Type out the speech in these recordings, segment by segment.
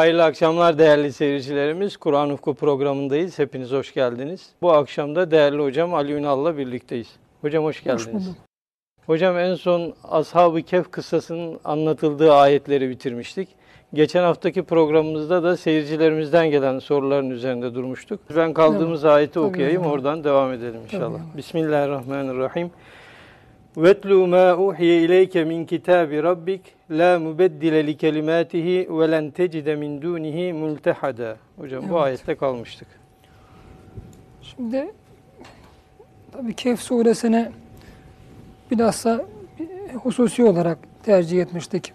Hayırlı akşamlar değerli seyircilerimiz. Kur'an Ufku programındayız. Hepiniz hoş geldiniz. Bu akşam da değerli hocam Ali Ünal'la birlikteyiz. Hocam hoş geldiniz. Hoş bulduk. Hocam en son Ashab-ı Kehf kıssasının anlatıldığı ayetleri bitirmiştik. Geçen haftaki programımızda da seyircilerimizden gelen soruların üzerinde durmuştuk. Ben kaldığımız evet. ayeti okuyayım, Tabii. oradan devam edelim inşallah. Tabii. Bismillahirrahmanirrahim. وَاتْلُوا مَا اُحْيَ اِلَيْكَ مِنْ كِتَابِ رَبِّكَ La mubeddile li kelimatihi ve len tecide min dunihi multehada. Hocam evet. bu ayette kalmıştık. Şimdi tabii Kehf suresine bilhassa hususi olarak tercih etmiştik.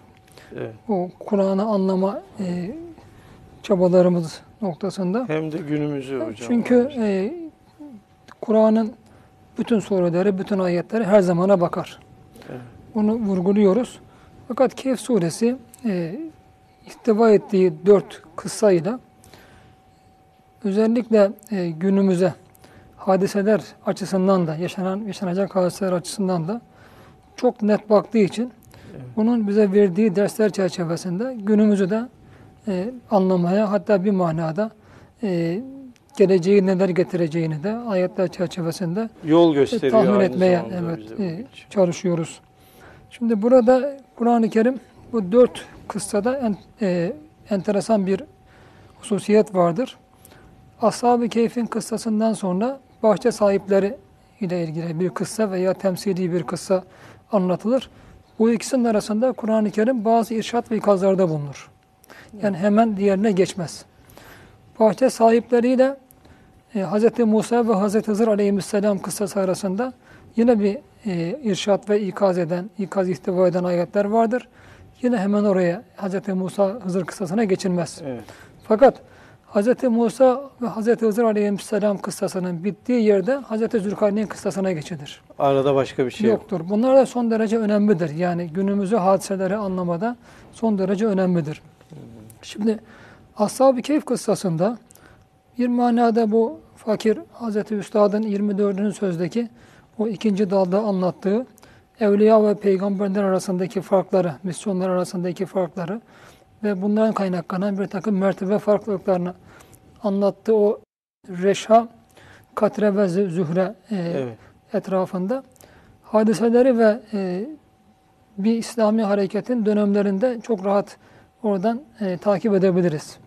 Evet. O Kur'an'ı anlama e, çabalarımız noktasında. Hem de günümüzü hocam. Çünkü e, Kur'an'ın bütün sureleri, bütün ayetleri her zamana bakar. Evet. Bunu vurguluyoruz. Fakat Kehf suresi e, ihtiva ettiği dört kıssayla özellikle e, günümüze hadiseler açısından da, yaşanan yaşanacak hadiseler açısından da çok net baktığı için evet. bunun bize verdiği dersler çerçevesinde günümüzü de e, anlamaya hatta bir manada e, geleceği neler getireceğini de ayetler çerçevesinde yol gösteriyor. tahmin etmeye evet e, çalışıyoruz. Şimdi burada Kur'an-ı Kerim bu dört kıssada en, e, enteresan bir hususiyet vardır. Ashab-ı Keyf'in kıssasından sonra bahçe sahipleri ile ilgili bir kıssa veya temsili bir kıssa anlatılır. Bu ikisinin arasında Kur'an-ı Kerim bazı irşat ve ikazlarda bulunur. Yani hemen diğerine geçmez. Bahçe sahipleriyle e, Hz. Musa ve Hz. Hızır aleyhisselam kıssası arasında yine bir e, irşat ve ikaz eden, ikaz ihtiva eden ayetler vardır. Yine hemen oraya Hz. Musa Hızır kıssasına geçilmez. Evet. Fakat Hz. Musa ve Hz. Hızır aleyhisselam kıssasının bittiği yerde Hz. Zülkarneyn kıssasına geçilir. Arada başka bir şey yoktur. Yok. Bunlar da son derece önemlidir. Yani günümüzü hadiseleri anlamada son derece önemlidir. Şimdi Ashab-ı Keyf kıssasında bir manada bu fakir Hz. Üstad'ın 24. sözdeki o ikinci dalda anlattığı evliya ve peygamberler arasındaki farkları, misyonlar arasındaki farkları ve bundan kaynaklanan bir takım mertebe farklılıklarını anlattığı o reşha, katre ve zühre e, evet. etrafında hadiseleri ve e, bir İslami hareketin dönemlerinde çok rahat oradan e, takip edebiliriz.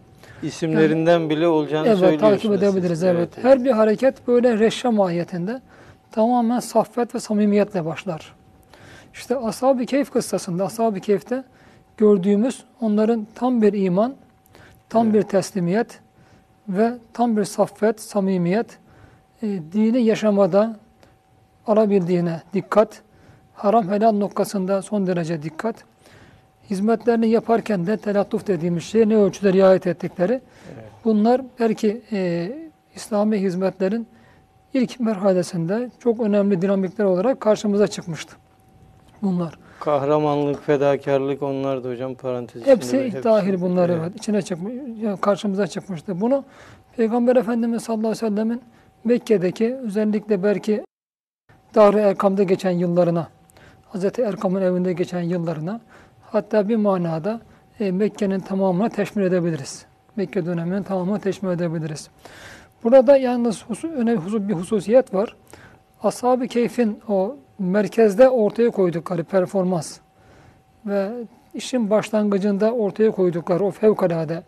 İsimlerinden yani, bile olacağını evet, söylüyorsunuz. takip edebiliriz. Evet, evet. Her bir hareket böyle reşha mahiyetinde tamamen saffet ve samimiyetle başlar. İşte Ashab-ı Keyf kıssasında, Ashab-ı Keyf'te gördüğümüz onların tam bir iman, tam evet. bir teslimiyet ve tam bir saffet, samimiyet, e, dini yaşamada alabildiğine dikkat, haram helal noktasında son derece dikkat, hizmetlerini yaparken de telattuf dediğimiz şey ne ölçüde riayet ettikleri. Evet. Bunlar belki e, İslami hizmetlerin ilk merhalesinde çok önemli dinamikler olarak karşımıza çıkmıştı. Bunlar. Kahramanlık, fedakarlık onlar da hocam parantez Hepsi hepsi dahil bunlar evet. evet. İçine çıkmış, yani karşımıza çıkmıştı. Bunu Peygamber Efendimiz sallallahu aleyhi ve sellemin Mekke'deki özellikle belki Dar-ı Erkam'da geçen yıllarına, Hazreti Erkam'ın evinde geçen yıllarına hatta bir manada e, Mekke'nin tamamına teşmil edebiliriz. Mekke döneminin tamamına teşmil edebiliriz. Burada yalnız önemli bir hususiyet var. Ashab-ı Keyf'in o merkezde ortaya koydukları performans ve işin başlangıcında ortaya koydukları o fevkalade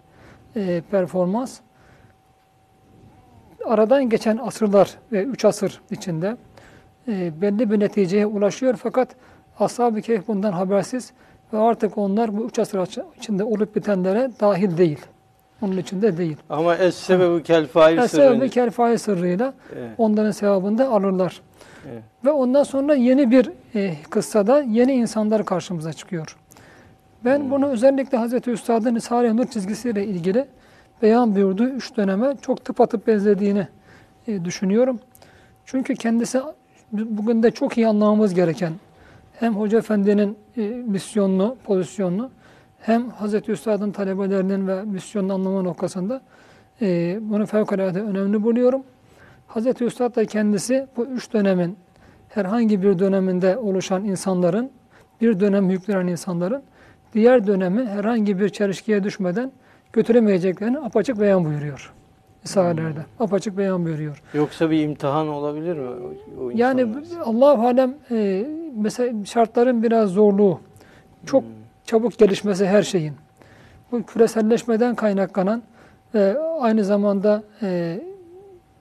e, performans aradan geçen asırlar ve üç asır içinde e, belli bir neticeye ulaşıyor fakat Ashab-ı Keyf bundan habersiz ve artık onlar bu üç asır içinde olup bitenlere dahil değil. Onun içinde değil. Ama es sebebi kel fail sırrıyla. Es sebebi kel fail sırrıyla evet. onların sevabını da alırlar. Evet. Ve ondan sonra yeni bir e, kıssada yeni insanlar karşımıza çıkıyor. Ben hmm. bunu özellikle Hazreti Üstad'ın Risale-i Nur çizgisiyle ilgili beyan buyurduğu üç döneme çok tıpatıp benzediğini e, düşünüyorum. Çünkü kendisi bugün de çok iyi anlamamız gereken hem Hoca Efendi'nin e, misyonunu, pozisyonunu hem Hazreti Üstad'ın talebelerinin ve misyonunu anlama noktasında e, bunu fevkalade önemli buluyorum. Hazreti Üstad da kendisi bu üç dönemin herhangi bir döneminde oluşan insanların, bir dönem yüklenen insanların diğer dönemi herhangi bir çelişkiye düşmeden götüremeyeceklerini apaçık beyan buyuruyor. Risalelerde. Hmm. Apaçık beyan buyuruyor. Yoksa bir imtihan olabilir mi? O, o yani Allah alem e, mesela şartların biraz zorluğu, çok hmm. Çabuk gelişmesi her şeyin. Bu küreselleşmeden kaynaklanan ve aynı zamanda e,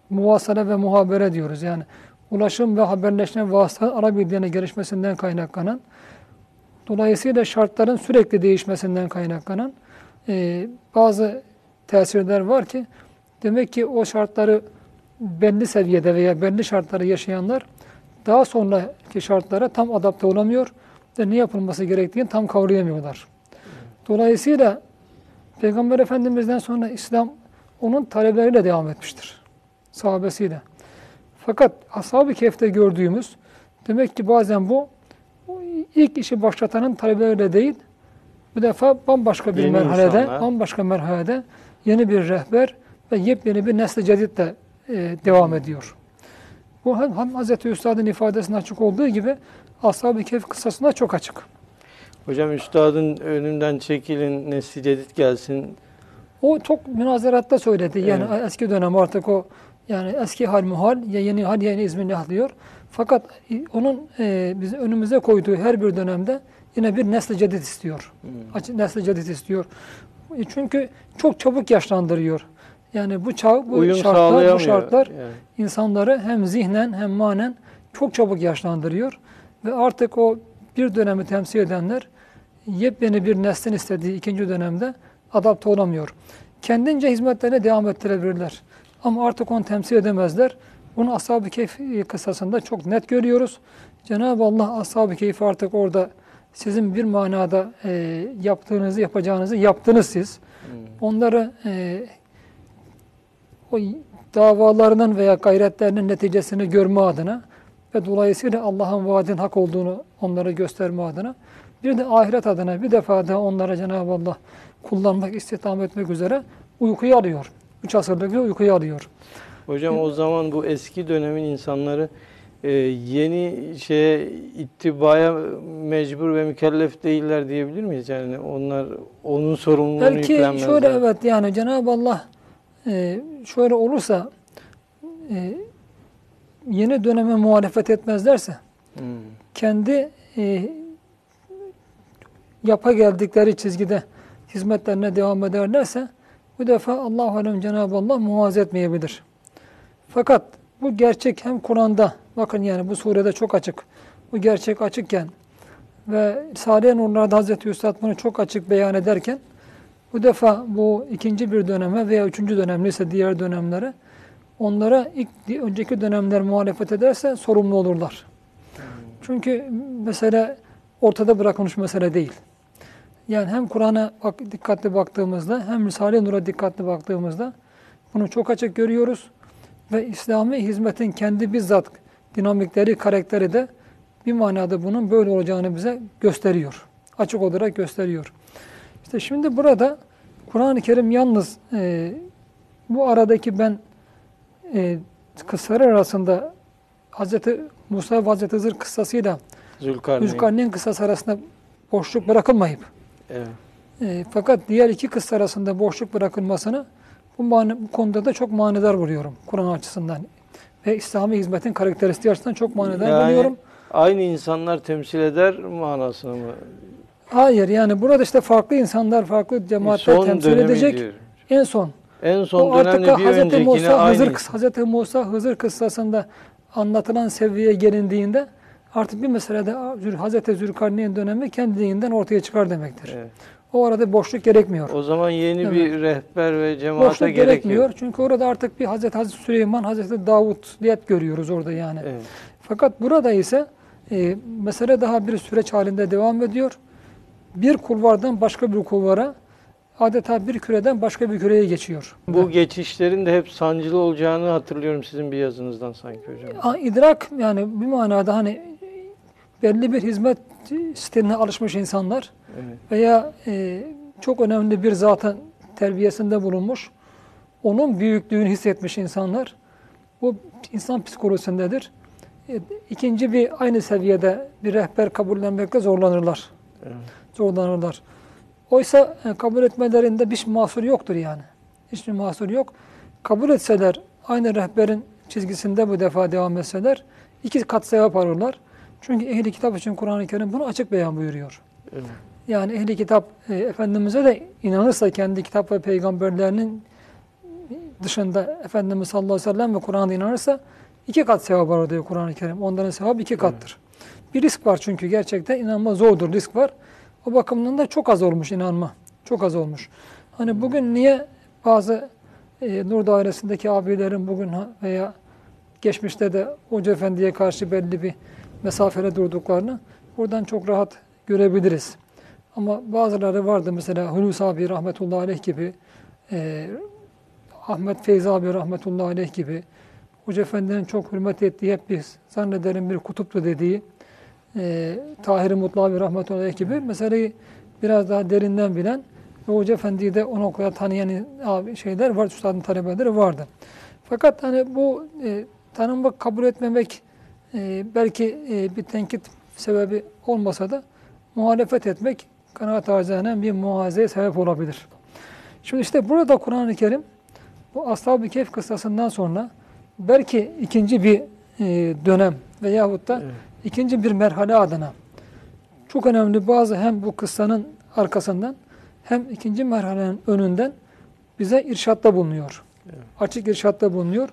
muvasale ve muhabere diyoruz. Yani ulaşım ve haberleşme vasıta ara bilgilerine gelişmesinden kaynaklanan, dolayısıyla şartların sürekli değişmesinden kaynaklanan e, bazı tesirler var ki demek ki o şartları belli seviyede veya belli şartları yaşayanlar daha sonraki şartlara tam adapte olamıyor ve ne yapılması gerektiğini tam kavrayamıyorlar. Dolayısıyla Peygamber Efendimiz'den sonra İslam onun talebeleriyle devam etmiştir. Sahabesiyle. Fakat Ashab-ı Kehf'te gördüğümüz demek ki bazen bu ilk işi başlatanın talebeleriyle değil bu defa bambaşka bir yeni merhalede, insanlar. bambaşka merhalede yeni bir rehber ve yepyeni bir nesli ceditle e, devam ediyor. Bu hem Hz. Üstad'ın ifadesinde açık olduğu gibi Ashab-ı Kehf kıssasında çok açık. Hocam Üstad'ın önünden çekilin, nesli cedid gelsin. O çok münazaratta söyledi. Yani evet. eski dönem artık o yani eski hal muhal, ya yeni hal yeni izminlah diyor. Fakat onun e, bize önümüze koyduğu her bir dönemde yine bir nesli cedid istiyor. Hmm. Nesli cedid istiyor. E, çünkü çok çabuk yaşlandırıyor. Yani bu çağ, bu Uyum şartlar, bu şartlar yani. insanları hem zihnen hem manen çok çabuk yaşlandırıyor. Ve artık o bir dönemi temsil edenler yepyeni bir neslin istediği ikinci dönemde adapte olamıyor. Kendince hizmetlerine devam ettirebilirler. Ama artık onu temsil edemezler. Bunu Ashab-ı Keyf kısasında çok net görüyoruz. Cenab-ı Allah Ashab-ı Keyfi artık orada sizin bir manada e, yaptığınızı, yapacağınızı yaptınız siz. Hmm. Onları e, o davalarının veya gayretlerinin neticesini görme adına ve dolayısıyla Allah'ın vaadin hak olduğunu onlara gösterme adına bir de ahiret adına bir defa da onlara Cenab-ı Allah kullanmak, istihdam etmek üzere uykuyu alıyor. Üç asırlık bir uykuyu alıyor. Hocam o zaman bu eski dönemin insanları e, yeni şeye ittibaya mecbur ve mükellef değiller diyebilir miyiz? Yani onlar onun sorumluluğunu Belki yüklenmezler. şöyle evet yani Cenab-ı Allah e, şöyle olursa e, yeni döneme muhalefet etmezlerse hmm. kendi e, yapa geldikleri çizgide hizmetlerine devam ederlerse bu defa Allah alem Cenab-ı Allah muaz etmeyebilir. Fakat bu gerçek hem Kur'an'da bakın yani bu surede çok açık. Bu gerçek açıkken ve Salih Nurlar'da Hazreti Üstad bunu çok açık beyan ederken bu defa bu ikinci bir döneme veya üçüncü dönem ise diğer dönemlere onlara ilk önceki dönemler muhalefet ederse sorumlu olurlar. Çünkü mesele ortada bırakılmış mesele değil. Yani hem Kur'an'a bak, dikkatli baktığımızda hem Risale-i Nur'a dikkatli baktığımızda bunu çok açık görüyoruz. Ve İslami hizmetin kendi bizzat dinamikleri, karakteri de bir manada bunun böyle olacağını bize gösteriyor. Açık olarak gösteriyor. İşte şimdi burada Kur'an-ı Kerim yalnız e, bu aradaki ben e, kıssalar arasında Hz. Musa ve Hz. Hızır kıssasıyla Zülkarneyn. Zülkarneyn kıssası arasında boşluk bırakılmayıp evet. e, fakat diğer iki kıssa arasında boşluk bırakılmasını bu, mani, bu konuda da çok manidar buluyorum Kur'an açısından. Ve İslami hizmetin karakteristiği açısından çok manidar yani, buluyorum. Aynı insanlar temsil eder manasını mı? Hayır yani burada işte farklı insanlar, farklı cemaatler son temsil edecek. Diyor. En son. En son o dönemde bir Hz. Musa, aynı. Hızır, Hz. Musa Hızır kıssasında anlatılan seviyeye gelindiğinde artık bir meselede Hz. Zülkarneyn dönemi kendiliğinden ortaya çıkar demektir. Evet. O arada boşluk gerekmiyor. O zaman yeni evet. bir rehber ve cemaate boşluk gerekmiyor. gerekmiyor. Çünkü orada artık bir Hazreti Hazreti Süleyman, Hazreti Davut diyet görüyoruz orada yani. Evet. Fakat burada ise e, mesele daha bir süreç halinde devam ediyor. Bir kulvardan başka bir kulvara adeta bir küreden başka bir küreye geçiyor. Bu geçişlerin de hep sancılı olacağını hatırlıyorum sizin bir yazınızdan sanki hocam. İdrak yani bir manada hani belli bir hizmet stiline alışmış insanlar evet. veya e, çok önemli bir zaten terbiyesinde bulunmuş, onun büyüklüğünü hissetmiş insanlar, bu insan psikolojisindedir. E, ikinci bir aynı seviyede bir rehber kabullenmekte zorlanırlar. Evet. Zorlanırlar. Oysa e, kabul etmelerinde bir mahsur yoktur yani. Hiçbir mahsur yok. Kabul etseler, aynı rehberin çizgisinde bu defa devam etseler, iki kat sevap alırlar. Çünkü ehli kitap için Kur'an-ı Kerim bunu açık beyan buyuruyor. Evet. Yani ehli kitap e, Efendimiz'e de inanırsa kendi kitap ve peygamberlerinin dışında Efendimiz sallallahu aleyhi ve sellem ve Kur'an'a inanırsa iki kat sevap var diyor Kur'an-ı Kerim. Onların sevabı iki kattır. Evet. Bir risk var çünkü gerçekten inanma zordur, risk var. O bakımdan da çok az olmuş inanma. Çok az olmuş. Hani bugün niye bazı e, Nur dairesindeki abilerin bugün veya geçmişte de Hoca Efendi'ye karşı belli bir mesafede durduklarını buradan çok rahat görebiliriz. Ama bazıları vardı mesela Hulusi abi rahmetullahi aleyh gibi, e, Ahmet Feyzi abi rahmetullahi aleyh gibi, Hoca Efendi'nin çok hürmet ettiği, hep biz zannederim bir kutuptu dediği, e, Tahir-i Mutlu abi rahmetullahi gibi meseleyi biraz daha derinden bilen ve Hoca Efendi'yi de o noktada tanıyan abi şeyler var, üstadın talebeleri vardı. Fakat hani bu e, tanımak, kabul etmemek e, belki e, bir tenkit sebebi olmasa da muhalefet etmek kanaat arzenen bir muhazeye sebep olabilir. Şimdi işte burada Kur'an-ı Kerim bu Ashab-ı Kehf kıssasından sonra belki ikinci bir e, dönem veyahut da evet. İkinci bir merhale adına çok önemli bazı hem bu kıssanın arkasından hem ikinci merhalenin önünden bize irşatta bulunuyor. Evet. Açık irşatta bulunuyor.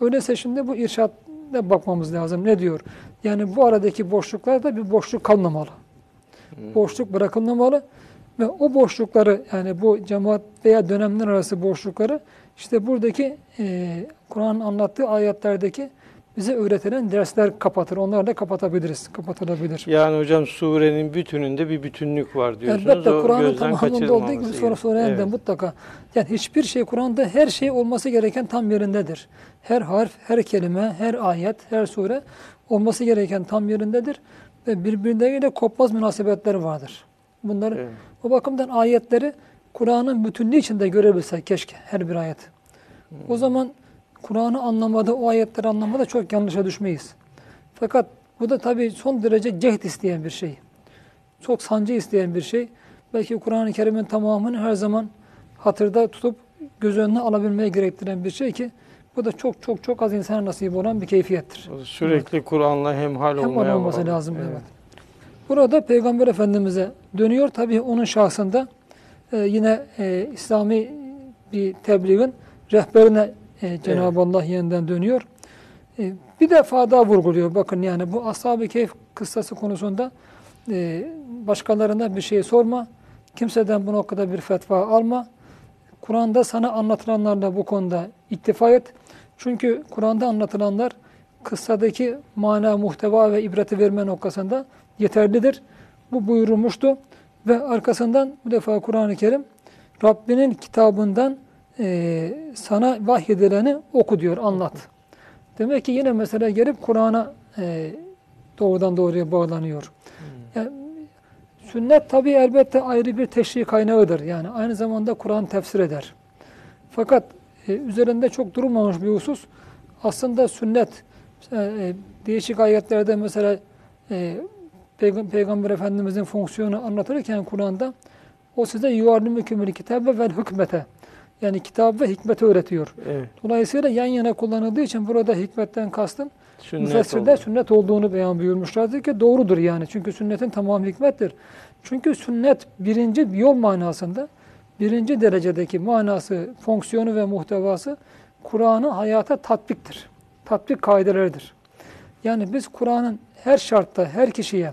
Öyleyse şimdi bu irşatta bakmamız lazım. Ne diyor? Yani bu aradaki boşluklarda bir boşluk kalmamalı. Hmm. Boşluk bırakılmamalı ve o boşlukları yani bu cemaat veya dönemler arası boşlukları işte buradaki e, Kur'an'ın anlattığı ayetlerdeki bize öğretilen dersler kapatır. Onları da kapatabiliriz. Kapatılabilir. Yani hocam surenin bütününde bir bütünlük var diyorsunuz. Elbette Kur'an'ın tamamında olduğu gibi sonra surenin evet. de mutlaka. Yani hiçbir şey Kur'an'da her şey olması gereken tam yerindedir. Her harf, her kelime, her ayet, her sure olması gereken tam yerindedir. Ve birbirleriyle kopmaz münasebetler vardır. Bunları evet. o bakımdan ayetleri Kur'an'ın bütünlüğü içinde görebilsek keşke her bir ayet. Hmm. O zaman Kur'an'ı anlamada, o ayetleri anlamada çok yanlışa düşmeyiz. Fakat bu da tabii son derece cehd isteyen bir şey. Çok sancı isteyen bir şey. Belki Kur'an-ı Kerim'in tamamını her zaman hatırda tutup göz önüne alabilmeye gerektiren bir şey ki bu da çok çok çok az insana nasip olan bir keyfiyettir. Sürekli evet. Kur'an'la hemhal hem olmaya olması var. lazım. Evet. evet. Burada Peygamber Efendimiz'e dönüyor. Tabii onun şahsında e, yine e, İslami bir tebliğin rehberine e, Cenab-ı evet. Allah yeniden dönüyor. E, bir defa daha vurguluyor. Bakın yani bu Ashab-ı Keyf kıssası konusunda e, başkalarına bir şey sorma. Kimseden bu noktada bir fetva alma. Kur'an'da sana anlatılanlarla bu konuda iktifa et. Çünkü Kur'an'da anlatılanlar kıssadaki mana, muhteva ve ibreti verme noktasında yeterlidir. Bu buyurulmuştu. Ve arkasından bu defa Kur'an-ı Kerim Rabbinin kitabından e, sana vahyedileni oku diyor, anlat. Demek ki yine mesela gelip Kur'an'a e, doğrudan doğruya bağlanıyor. Hmm. Yani, sünnet tabi elbette ayrı bir teşri kaynağıdır. Yani aynı zamanda Kur'an tefsir eder. Fakat e, üzerinde çok durulmamış bir husus. Aslında sünnet e, değişik ayetlerde mesela e, Peygam Peygamber Efendimizin fonksiyonu anlatırken Kur'an'da o size yuvarlimükümül kitabe vel hükmete yani kitap ve hikmeti öğretiyor. Evet. Dolayısıyla yan yana kullanıldığı için burada hikmetten kastım sünnet müfessirde oldu. sünnet olduğunu beyan buyurmuşlardır ki doğrudur yani. Çünkü sünnetin tamamı hikmettir. Çünkü sünnet birinci yol manasında birinci derecedeki manası, fonksiyonu ve muhtevası Kur'an'ı hayata tatbiktir. Tatbik kaideleridir. Yani biz Kur'an'ın her şartta, her kişiye,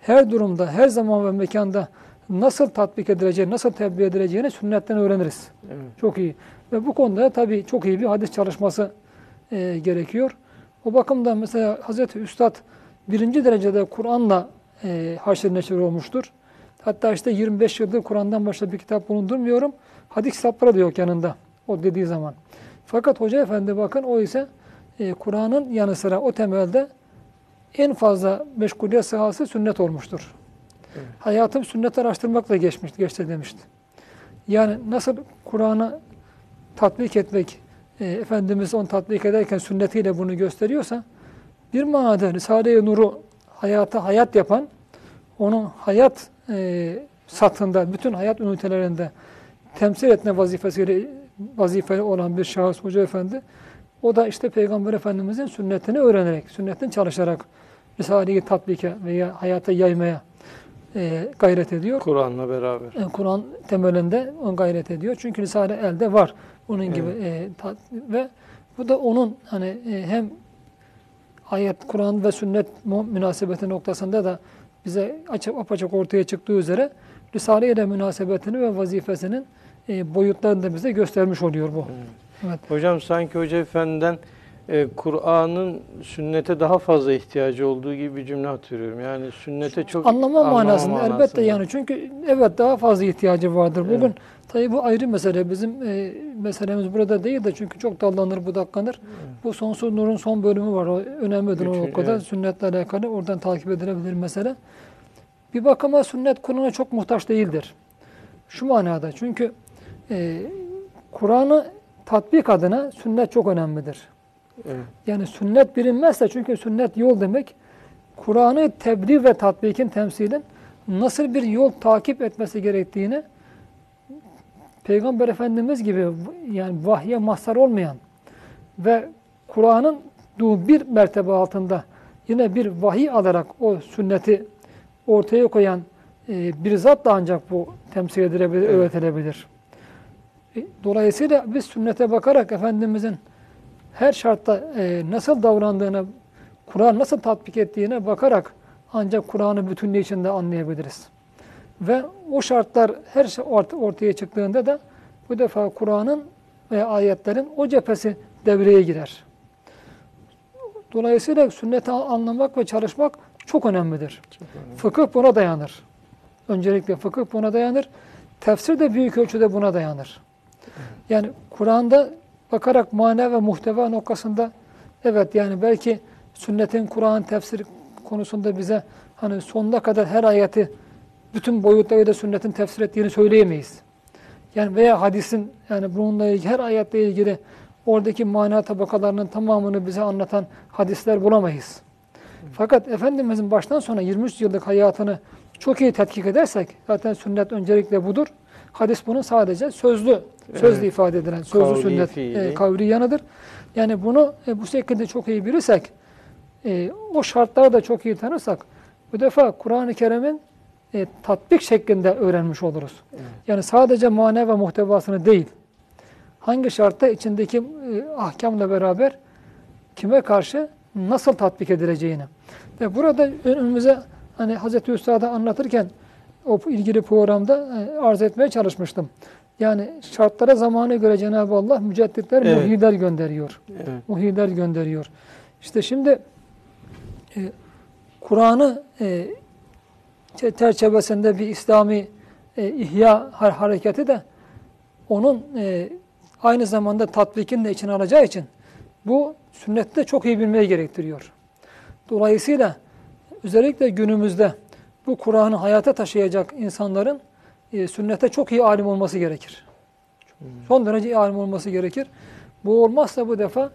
her durumda, her zaman ve mekanda nasıl tatbik edileceğini, nasıl tebliğ edileceğini sünnetten öğreniriz. Evet. Çok iyi. Ve bu konuda tabii çok iyi bir hadis çalışması e, gerekiyor. O bakımdan mesela Hazreti Üstad birinci derecede Kur'an'la e, haşr neşir olmuştur. Hatta işte 25 yıldır Kur'an'dan başka bir kitap bulundurmuyorum. Hadis kitapları da yok yanında o dediği zaman. Fakat Hoca Efendi bakın o ise e, Kur'an'ın yanı sıra o temelde en fazla meşguliyet sahası sünnet olmuştur. Evet. Hayatım sünnet araştırmakla geçmiş, geçti demişti. Yani nasıl Kur'an'ı tatbik etmek, e, Efendimiz onu tatbik ederken sünnetiyle bunu gösteriyorsa, bir manada Risale-i Nur'u hayata hayat yapan, onun hayat e, satında, bütün hayat ünitelerinde temsil etme vazifesiyle vazifeli olan bir şahıs Hoca Efendi, o da işte Peygamber Efendimizin sünnetini öğrenerek, sünnetten çalışarak Risale-i tatbike veya hayata yaymaya e, gayret ediyor. Kur'an'la beraber. E, Kur'an temelinde on gayret ediyor. Çünkü Risale elde var. Onun Evet. gibi e, ta- ve bu da onun hani e, hem ayet, Kur'an ve sünnet münasebeti noktasında da bize açık apaçık ortaya çıktığı üzere Risale ile münasebetini ve vazifesinin e, boyutlarını da bize göstermiş oluyor bu. Evet. Hocam sanki Hoca Efendi'den e, Kur'an'ın sünnete daha fazla ihtiyacı olduğu gibi bir cümle hatırlıyorum. Yani sünnete çok Anlama manasında elbette manasında. yani çünkü evet daha fazla ihtiyacı vardır. Bugün Evet. tabii bu ayrı mesele. Bizim e, meselemiz burada değil de çünkü çok dallanır budaklanır. Bu Sonsuz Nur'un son bölümü var. O önemlidir o Üçüncü, kadar. evet. Sünnetle alakalı oradan takip edilebilir mesele. Bir bakıma sünnet Kur'an'a çok muhtaç değildir. Şu manada çünkü e, Kur'an'ı tatbik adına sünnet çok önemlidir. Evet. Yani sünnet bilinmezse çünkü sünnet yol demek. Kur'an'ı tebliğ ve tatbikin temsilin nasıl bir yol takip etmesi gerektiğini Peygamber Efendimiz gibi yani vahye mazhar olmayan ve Kur'an'ın bir mertebe altında yine bir vahiy alarak o sünneti ortaya koyan e, bir zat da ancak bu temsil edilebilir, Evet. öğretilebilir. E, Dolayısıyla biz sünnete bakarak Efendimizin her şartta e, nasıl davrandığını, Kur'an nasıl tatbik ettiğine bakarak ancak Kur'an'ı bütünlüğü içinde anlayabiliriz. Ve o şartlar her şey ort- ortaya çıktığında da bu defa Kur'an'ın ve ayetlerin o cephesi devreye girer. Dolayısıyla sünneti anlamak ve çalışmak çok önemlidir. Çok önemli. Fıkıh buna dayanır. Öncelikle fıkıh buna dayanır. Tefsir de büyük ölçüde buna dayanır. Yani Kur'an'da bakarak mana ve muhteva noktasında evet yani belki sünnetin Kur'an tefsir konusunda bize hani sonuna kadar her ayeti bütün boyutlarıyla sünnetin tefsir ettiğini söyleyemeyiz. Yani veya hadisin yani bununla ilgili her ayetle ilgili oradaki mana tabakalarının tamamını bize anlatan hadisler bulamayız. Fakat Efendimizin baştan sona 23 yıllık hayatını çok iyi tetkik edersek zaten sünnet öncelikle budur. Hadis bunun sadece sözlü, sözlü Evet. ifade edilen sözlü Kavli, sünnet fiili. e, kavri yanıdır. Yani bunu e, bu şekilde çok iyi bilirsek, e, o şartları da çok iyi tanırsak, bu defa Kur'an-ı Kerim'in e, tatbik şeklinde öğrenmiş oluruz. Evet. Yani sadece mana ve muhtevasını değil, hangi şartta içindeki e, ahkamla beraber kime karşı nasıl tatbik edileceğini. Ve burada önümüze hani Hazreti Üstad'a anlatırken o ilgili programda e, arz etmeye çalışmıştım. Yani şartlara zamanı göre Cenab-ı Allah mücedditler, Evet. muhiler gönderiyor. Evet. Muhiler gönderiyor. İşte şimdi e, Kur'an'ı e, çe- çerçevesinde bir İslami e, ihya har- hareketi de onun e, aynı zamanda tatbikini de içine alacağı için bu sünneti de çok iyi bilmeyi gerektiriyor. Dolayısıyla özellikle günümüzde bu Kur'an'ı hayata taşıyacak insanların e, sünnete çok iyi alim olması gerekir. Son derece iyi alim olması gerekir. Bu olmazsa bu defa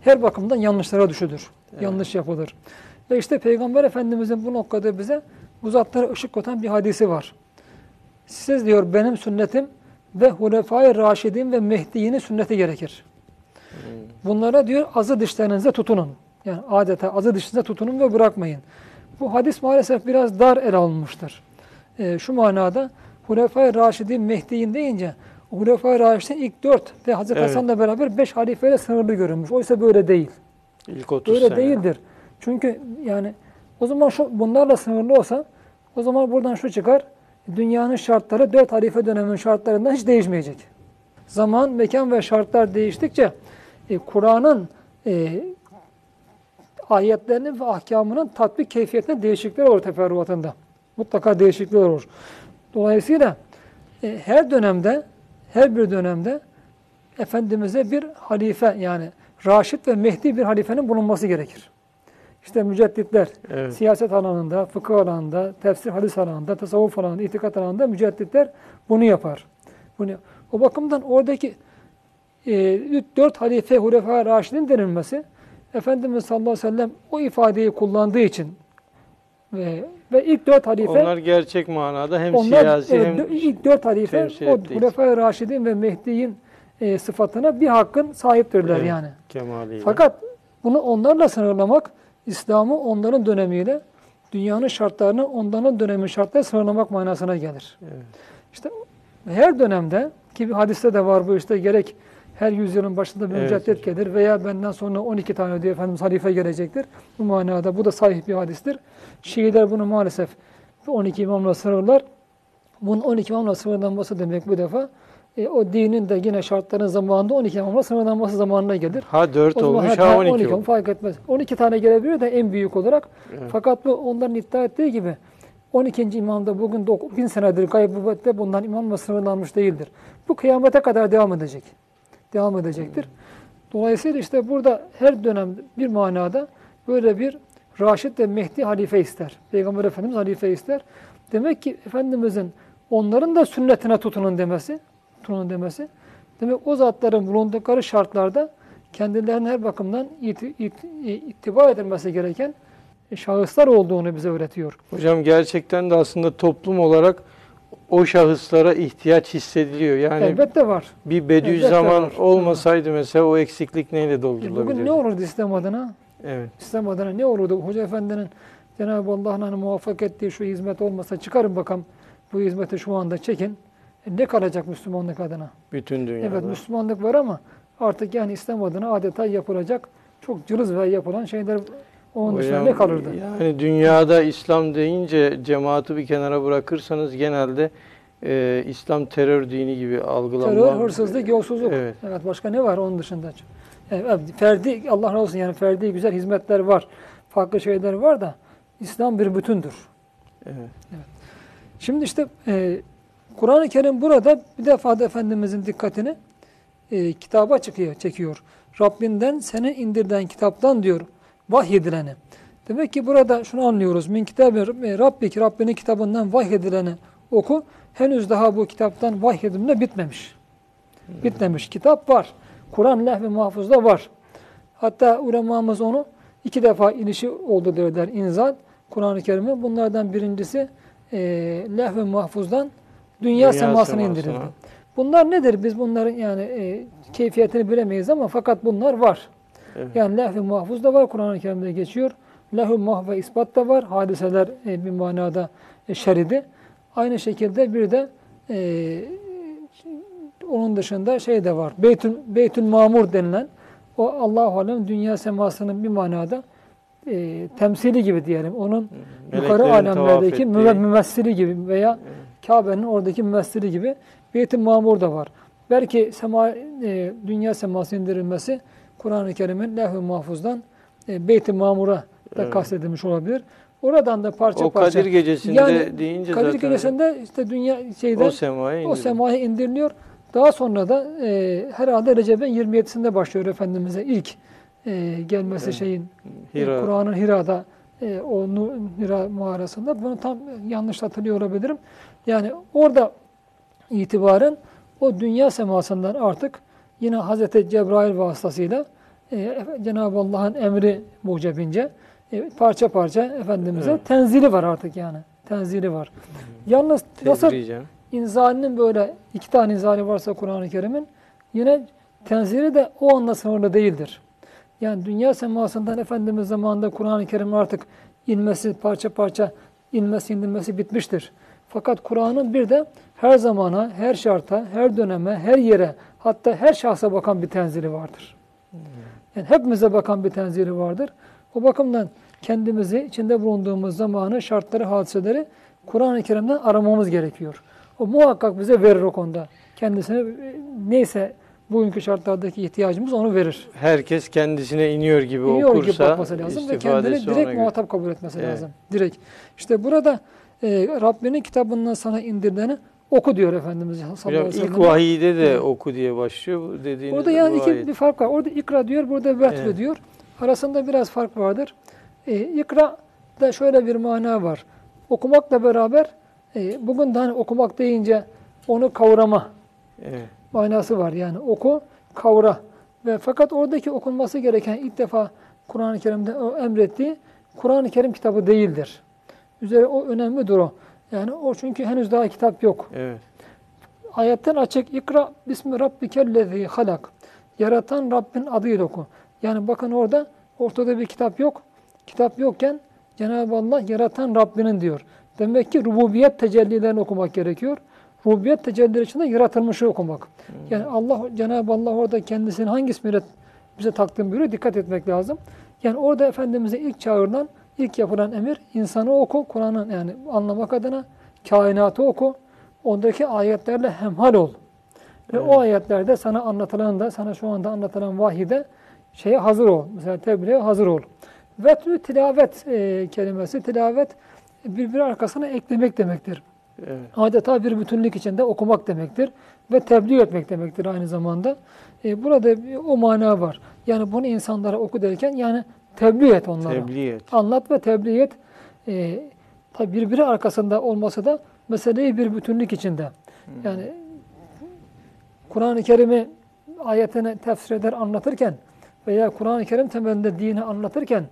her bakımdan yanlışlara düşülür. Yanlış yapılır. Ve işte Peygamber Efendimizin bu noktada bize bu zatlara ışık tutan bir hadisi var. Siz diyor benim sünnetim ve Hulefai Raşidin ve Mehdi'nin sünneti gerekir. Bunlara diyor azı dişlerinize tutunun. Yani adeta azı dişinize tutunun ve bırakmayın. Bu hadis maalesef biraz dar ele alınmıştır. Ee, şu manada Hulefai Raşidin Mehdi'in deyince Hulefai Raşidin ilk dört ve Hazreti Evet. Hasan'la beraber beş halifeyle sınırlı görünmüş. Oysa böyle değil. İlk 30 Öyle sene. değildir. Çünkü yani o zaman şu bunlarla sınırlı olsa o zaman buradan şu çıkar. Dünyanın şartları dört halife döneminin şartlarından hiç değişmeyecek. Zaman, mekan ve şartlar değiştikçe e, Kur'an'ın e, ayetlerinin ve ahkamının tatbik keyfiyetinde değişiklikler olur teferruatında. Mutlaka değişiklikler olur. Dolayısıyla e, her dönemde, her bir dönemde Efendimiz'e bir halife yani Raşid ve Mehdi bir halifenin bulunması gerekir. İşte mücedditler Evet. siyaset alanında, fıkıh alanında, tefsir hadis alanında, tasavvuf alanında, itikat alanında mücedditler bunu yapar. Bunu, o bakımdan oradaki e, dört halife Hulefa Raşidin denilmesi Efendimiz sallallahu aleyhi ve sellem o ifadeyi kullandığı için Ve, ve ilk dört halife Onlar gerçek manada hem onlar, siyasi evet, hem ilk dört halife o Hulefai Raşidin ve Mehdi'nin e, sıfatına bir hakkın sahiptirler Evet. yani. kemaliyle. Fakat bunu onlarla sınırlamak, İslam'ı onların dönemiyle, dünyanın şartlarını onların dönemi şartlarıyla sınırlamak manasına gelir. Evet. İşte her dönemde ki hadiste de var bu işte gerek her yüzyılın başında bir Evet mücaddet gelir veya benden sonra 12 tane diyor Efendimiz halife gelecektir. Bu manada bu da sahih bir hadistir. Şiiler bunu maalesef 12 imamla sınırlar. Bunun 12 imamla sınırlanması demek bu defa e, o dinin de yine şartların zamanında 12 imamla sınırlanması zamanına gelir. Ha 4 O zaman olmuş ha 12, 12 olmuş. fark etmez. 12 tane gelebiliyor da en büyük olarak. Evet. Fakat bu onların iddia ettiği gibi 12. imamda bugün 1000 senedir gaybubette bundan imamla sınırlanmış değildir. Bu kıyamete kadar devam edecek. Devam edecektir. Dolayısıyla işte burada her dönem bir manada böyle bir Raşid ve Mehdi halife ister. Peygamber Efendimiz halife ister. Demek ki Efendimizin onların da sünnetine tutunun demesi, tutunun demesi. Demek o zatların bulundukları şartlarda kendilerine her bakımdan iti, it- ittiba edilmesi gereken şahıslar olduğunu bize öğretiyor. Hocam gerçekten de aslında toplum olarak o şahıslara ihtiyaç hissediliyor. Yani Elbette var. bir Bediüzzaman Elbette var. olmasaydı mesela o eksiklik neyle doldurulabilirdi? Bugün ne olurdu İslam adına? Evet. İslam adına ne olurdu? Hoca Efendi'nin Cenab-ı Allah'ın hani muvaffak ettiği şu hizmet olmasa çıkarın bakalım bu hizmeti şu anda çekin. E ne kalacak Müslümanlık adına? Bütün dünyada. Evet Müslümanlık var ama artık yani İslam adına adeta yapılacak çok cılız ve yapılan şeyler onun dışında ne kalırdı? Yani dünyada İslam deyince cemaati bir kenara bırakırsanız genelde e, İslam terör dini gibi algılanma. Terör, hırsızlık, yolsuzluk. Evet. Evet. başka ne var onun dışında? Evet, evet, ferdi Allah razı olsun yani ferdi güzel hizmetler var. Farklı şeyler var da İslam bir bütündür. Evet. Şimdi işte e, Kur'an-ı Kerim burada bir defa da Efendimizin dikkatini e, kitaba çıkıyor, çekiyor. Rabbinden senin indirden kitaptan diyor vahyedileni. Demek ki burada şunu anlıyoruz. Min kitabı e, Rabbik Rabbinin kitabından vahyedileni oku. Henüz daha bu kitaptan vahyedilme bitmemiş. Bitmemiş. Kitap var. Kur'an lehv-i mahfuzda var. Hatta ulemamız onu iki defa inişi oldu derler inzal. Kur'an-ı Kerim'in. Bunlardan birincisi e, lehv-i mahfuzdan dünya, Dünya semasına. indirildi. Bunlar nedir? Biz bunların yani e, keyfiyetini bilemeyiz ama fakat bunlar var. Evet. Yani lehv-i mahfuz da var Kur'an-ı Kerim'de geçiyor. Lehv-i mahv ve ispat da var. Hadiseler e, bir manada e, şeridi. Aynı şekilde bir de e, onun dışında şey de var. Beytül, Beytül Mamur denilen o Allah-u Alem dünya semasının bir manada e, temsili gibi diyelim. Onun yukarı Meleklerin alemlerdeki tavaf müve- mümessili gibi veya Kabe'nin oradaki mümessili gibi Beyt-i Mamur da var. Belki sema, e, dünya seması indirilmesi Kur'an-ı Kerim'in lehv-i mahfuzdan e, Beyt-i Mamur'a da Evet. kastedilmiş olabilir. Oradan da parça O parça. Kadir gecesinde Yani deyince Kadir zaten gecesinde işte dünya şeyden o semaya o indirdi. semaya indiriliyor. Daha sonra da e, herhalde Recep'in 27'sinde başlıyor Efendimiz'e ilk e, gelmesi Evet. şeyin e, Hira. Kur'an'ın Hira'da e, o Hira mağarasında. Bunu tam yanlış hatırlıyor olabilirim. Yani orada itibaren o dünya semasından artık yine Hazreti Cebrail vasıtasıyla e, Cenab-ı Allah'ın emri mucebince e, parça parça Efendimiz'e Evet. tenzili var artık yani. Tenzili var. Yalnız nasıl. İnzalinin böyle iki tane inzali varsa Kur'an-ı Kerim'in yine tenzili de o anda sınırlı değildir. Yani dünya semasından Efendimiz zamanında Kur'an-ı Kerim'in artık inmesi, parça parça inmesi, indirmesi bitmiştir. Fakat Kur'an'ın bir de her zamana, her şarta, her döneme, her yere, hatta her şahsa bakan bir tenzili vardır. Yani hepimize bakan bir tenzili vardır. O bakımdan kendimizi içinde bulunduğumuz zamanı, şartları, hadiseleri Kur'an-ı Kerim'den aramamız gerekiyor. O muhakkak bize verir o konuda. Kendisine neyse bugünkü şartlardaki ihtiyacımız onu verir. Herkes kendisine iniyor gibi gibi okursa bakması lazım ve kendini direkt muhatap kabul etmesi Evet. lazım. Direkt. İşte burada e, Rabbinin kitabından sana indirdiğini oku diyor Efendimiz sallallahu aleyhi ve ilk vahiyde de Evet. oku diye başlıyor dediğiniz Orada yani iki ayet. bir fark var. Orada ikra diyor, burada vetre Evet. diyor. Arasında biraz fark vardır. E, ikra da şöyle bir mana var. Okumakla beraber e, bugün de hani okumak deyince onu kavrama Evet. manası var. Yani oku, kavra. Ve fakat oradaki okunması gereken ilk defa Kur'an-ı Kerim'de emrettiği Kur'an-ı Kerim kitabı değildir. üzere o önemlidir o. Yani o çünkü henüz daha kitap yok. Evet. Ayetten açık ikra bismi rabbikellezi halak. Yaratan Rabbin adıyla oku. Yani bakın orada ortada bir kitap yok. Kitap yokken Cenab-ı Allah yaratan Rabbinin diyor. Demek ki rububiyet tecellilerini okumak gerekiyor. Rububiyet tecellileri içinde yaratılmışı okumak. Yani Allah Cenab-ı Allah orada kendisini hangi ismiyle bize takdim buyuruyor dikkat etmek lazım. Yani orada Efendimiz'e ilk çağrılan, ilk yapılan emir insanı oku, Kur'an'ın yani anlamak adına kainatı oku. Ondaki ayetlerle hemhal ol. Ve o ayetlerde sana anlatılan da, sana şu anda anlatılan vahide şeye hazır ol. Mesela tebliğe hazır ol. Vetlü tilavet e, kelimesi, tilavet birbiri arkasına eklemek demektir. Evet. Adeta bir bütünlük içinde okumak demektir. Ve tebliğ etmek demektir aynı zamanda. E, burada o mana var. Yani bunu insanlara oku derken yani tebliğ et onlara. Tebliğ et. Anlat ve tebliğ et. E, tabi birbiri arkasında olması da meseleyi bir bütünlük içinde. Yani Kur'an-ı Kerim'i ayetine tefsir eder anlatırken veya Kur'an-ı Kerim temelinde dini anlatırken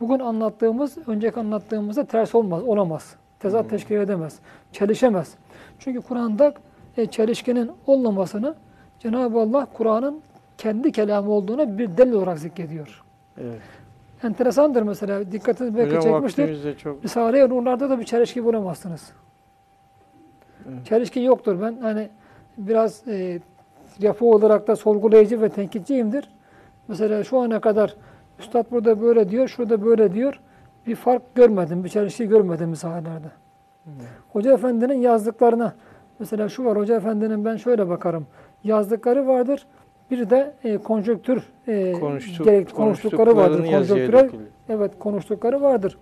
bugün anlattığımız, önceki anlattığımızda ters olmaz, olamaz. Tezat teşkil edemez, çelişemez. Çünkü Kur'an'da e, çelişkinin olmamasını Cenab-ı Allah Kur'an'ın kendi kelamı olduğuna bir delil olarak zikrediyor. Evet. Enteresandır mesela, dikkatinizi belki Hocam çekmiştir. çok Risale-i Nurlar'da da bir çelişki bulamazsınız. Evet. Çelişki yoktur. Ben hani biraz e, yapı olarak da sorgulayıcı ve tenkitçiyimdir. Mesela şu ana kadar Üstad burada böyle diyor, şurada böyle diyor. Bir fark görmedim, bir çelişki görmedim misalelerde. Hoca Efendi'nin yazdıklarına, mesela şu var, Hoca Efendi'nin ben şöyle bakarım. Yazdıkları vardır, bir de e, konjonktür, e, konuştuk, gerek, konuştukları vardır. dökülüyor. evet konuştukları vardır.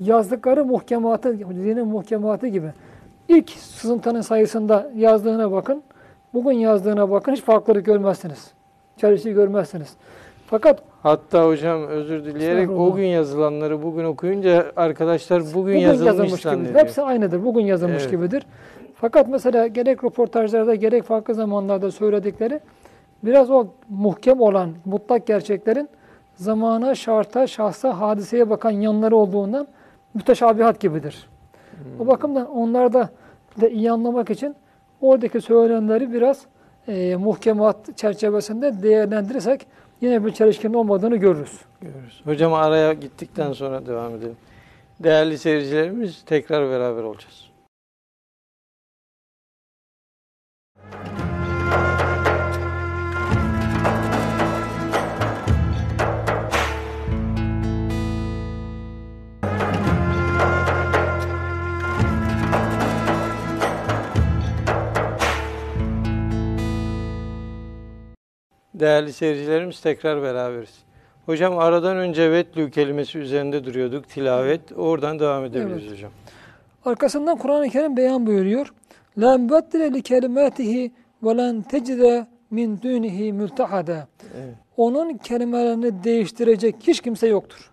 Yazdıkları muhkematı, dinin muhkematı gibi. İlk sızıntının sayısında yazdığına bakın, bugün yazdığına bakın hiç farklılık görmezsiniz. Çelişki görmezsiniz. Fakat Hatta hocam özür dileyerek o gün yazılanları bugün okuyunca arkadaşlar bugün, bugün yazılmış, yazılmış gibidir. Hepsi aynıdır. Bugün yazılmış Evet. gibidir. Fakat mesela gerek röportajlarda gerek farklı zamanlarda söyledikleri biraz o muhkem olan mutlak gerçeklerin zamana, şarta, şahsa, hadiseye bakan yanları olduğundan müteşabihat gibidir. O bakımdan onlarda da iyi anlamak için oradaki söylenenleri biraz e, muhkemat çerçevesinde değerlendirirsek yine bir çelişkinin olmadığını görürüz. Görürüz. Hocam araya gittikten sonra devam edelim. Değerli seyircilerimiz tekrar beraber olacağız. Değerli seyircilerimiz tekrar beraberiz. Hocam aradan önce vetlü kelimesi üzerinde duruyorduk. Tilavet. Oradan devam edebiliriz Evet. hocam. Arkasından Kur'an-ı Kerim beyan buyuruyor. لَا مُبَدِّلَ لِكَلِمَاتِهِ وَلَنْ تَجِدَ مِنْ دُونِهِ مُلْتَحَدًا Evet. Onun kelimelerini değiştirecek hiç kimse yoktur.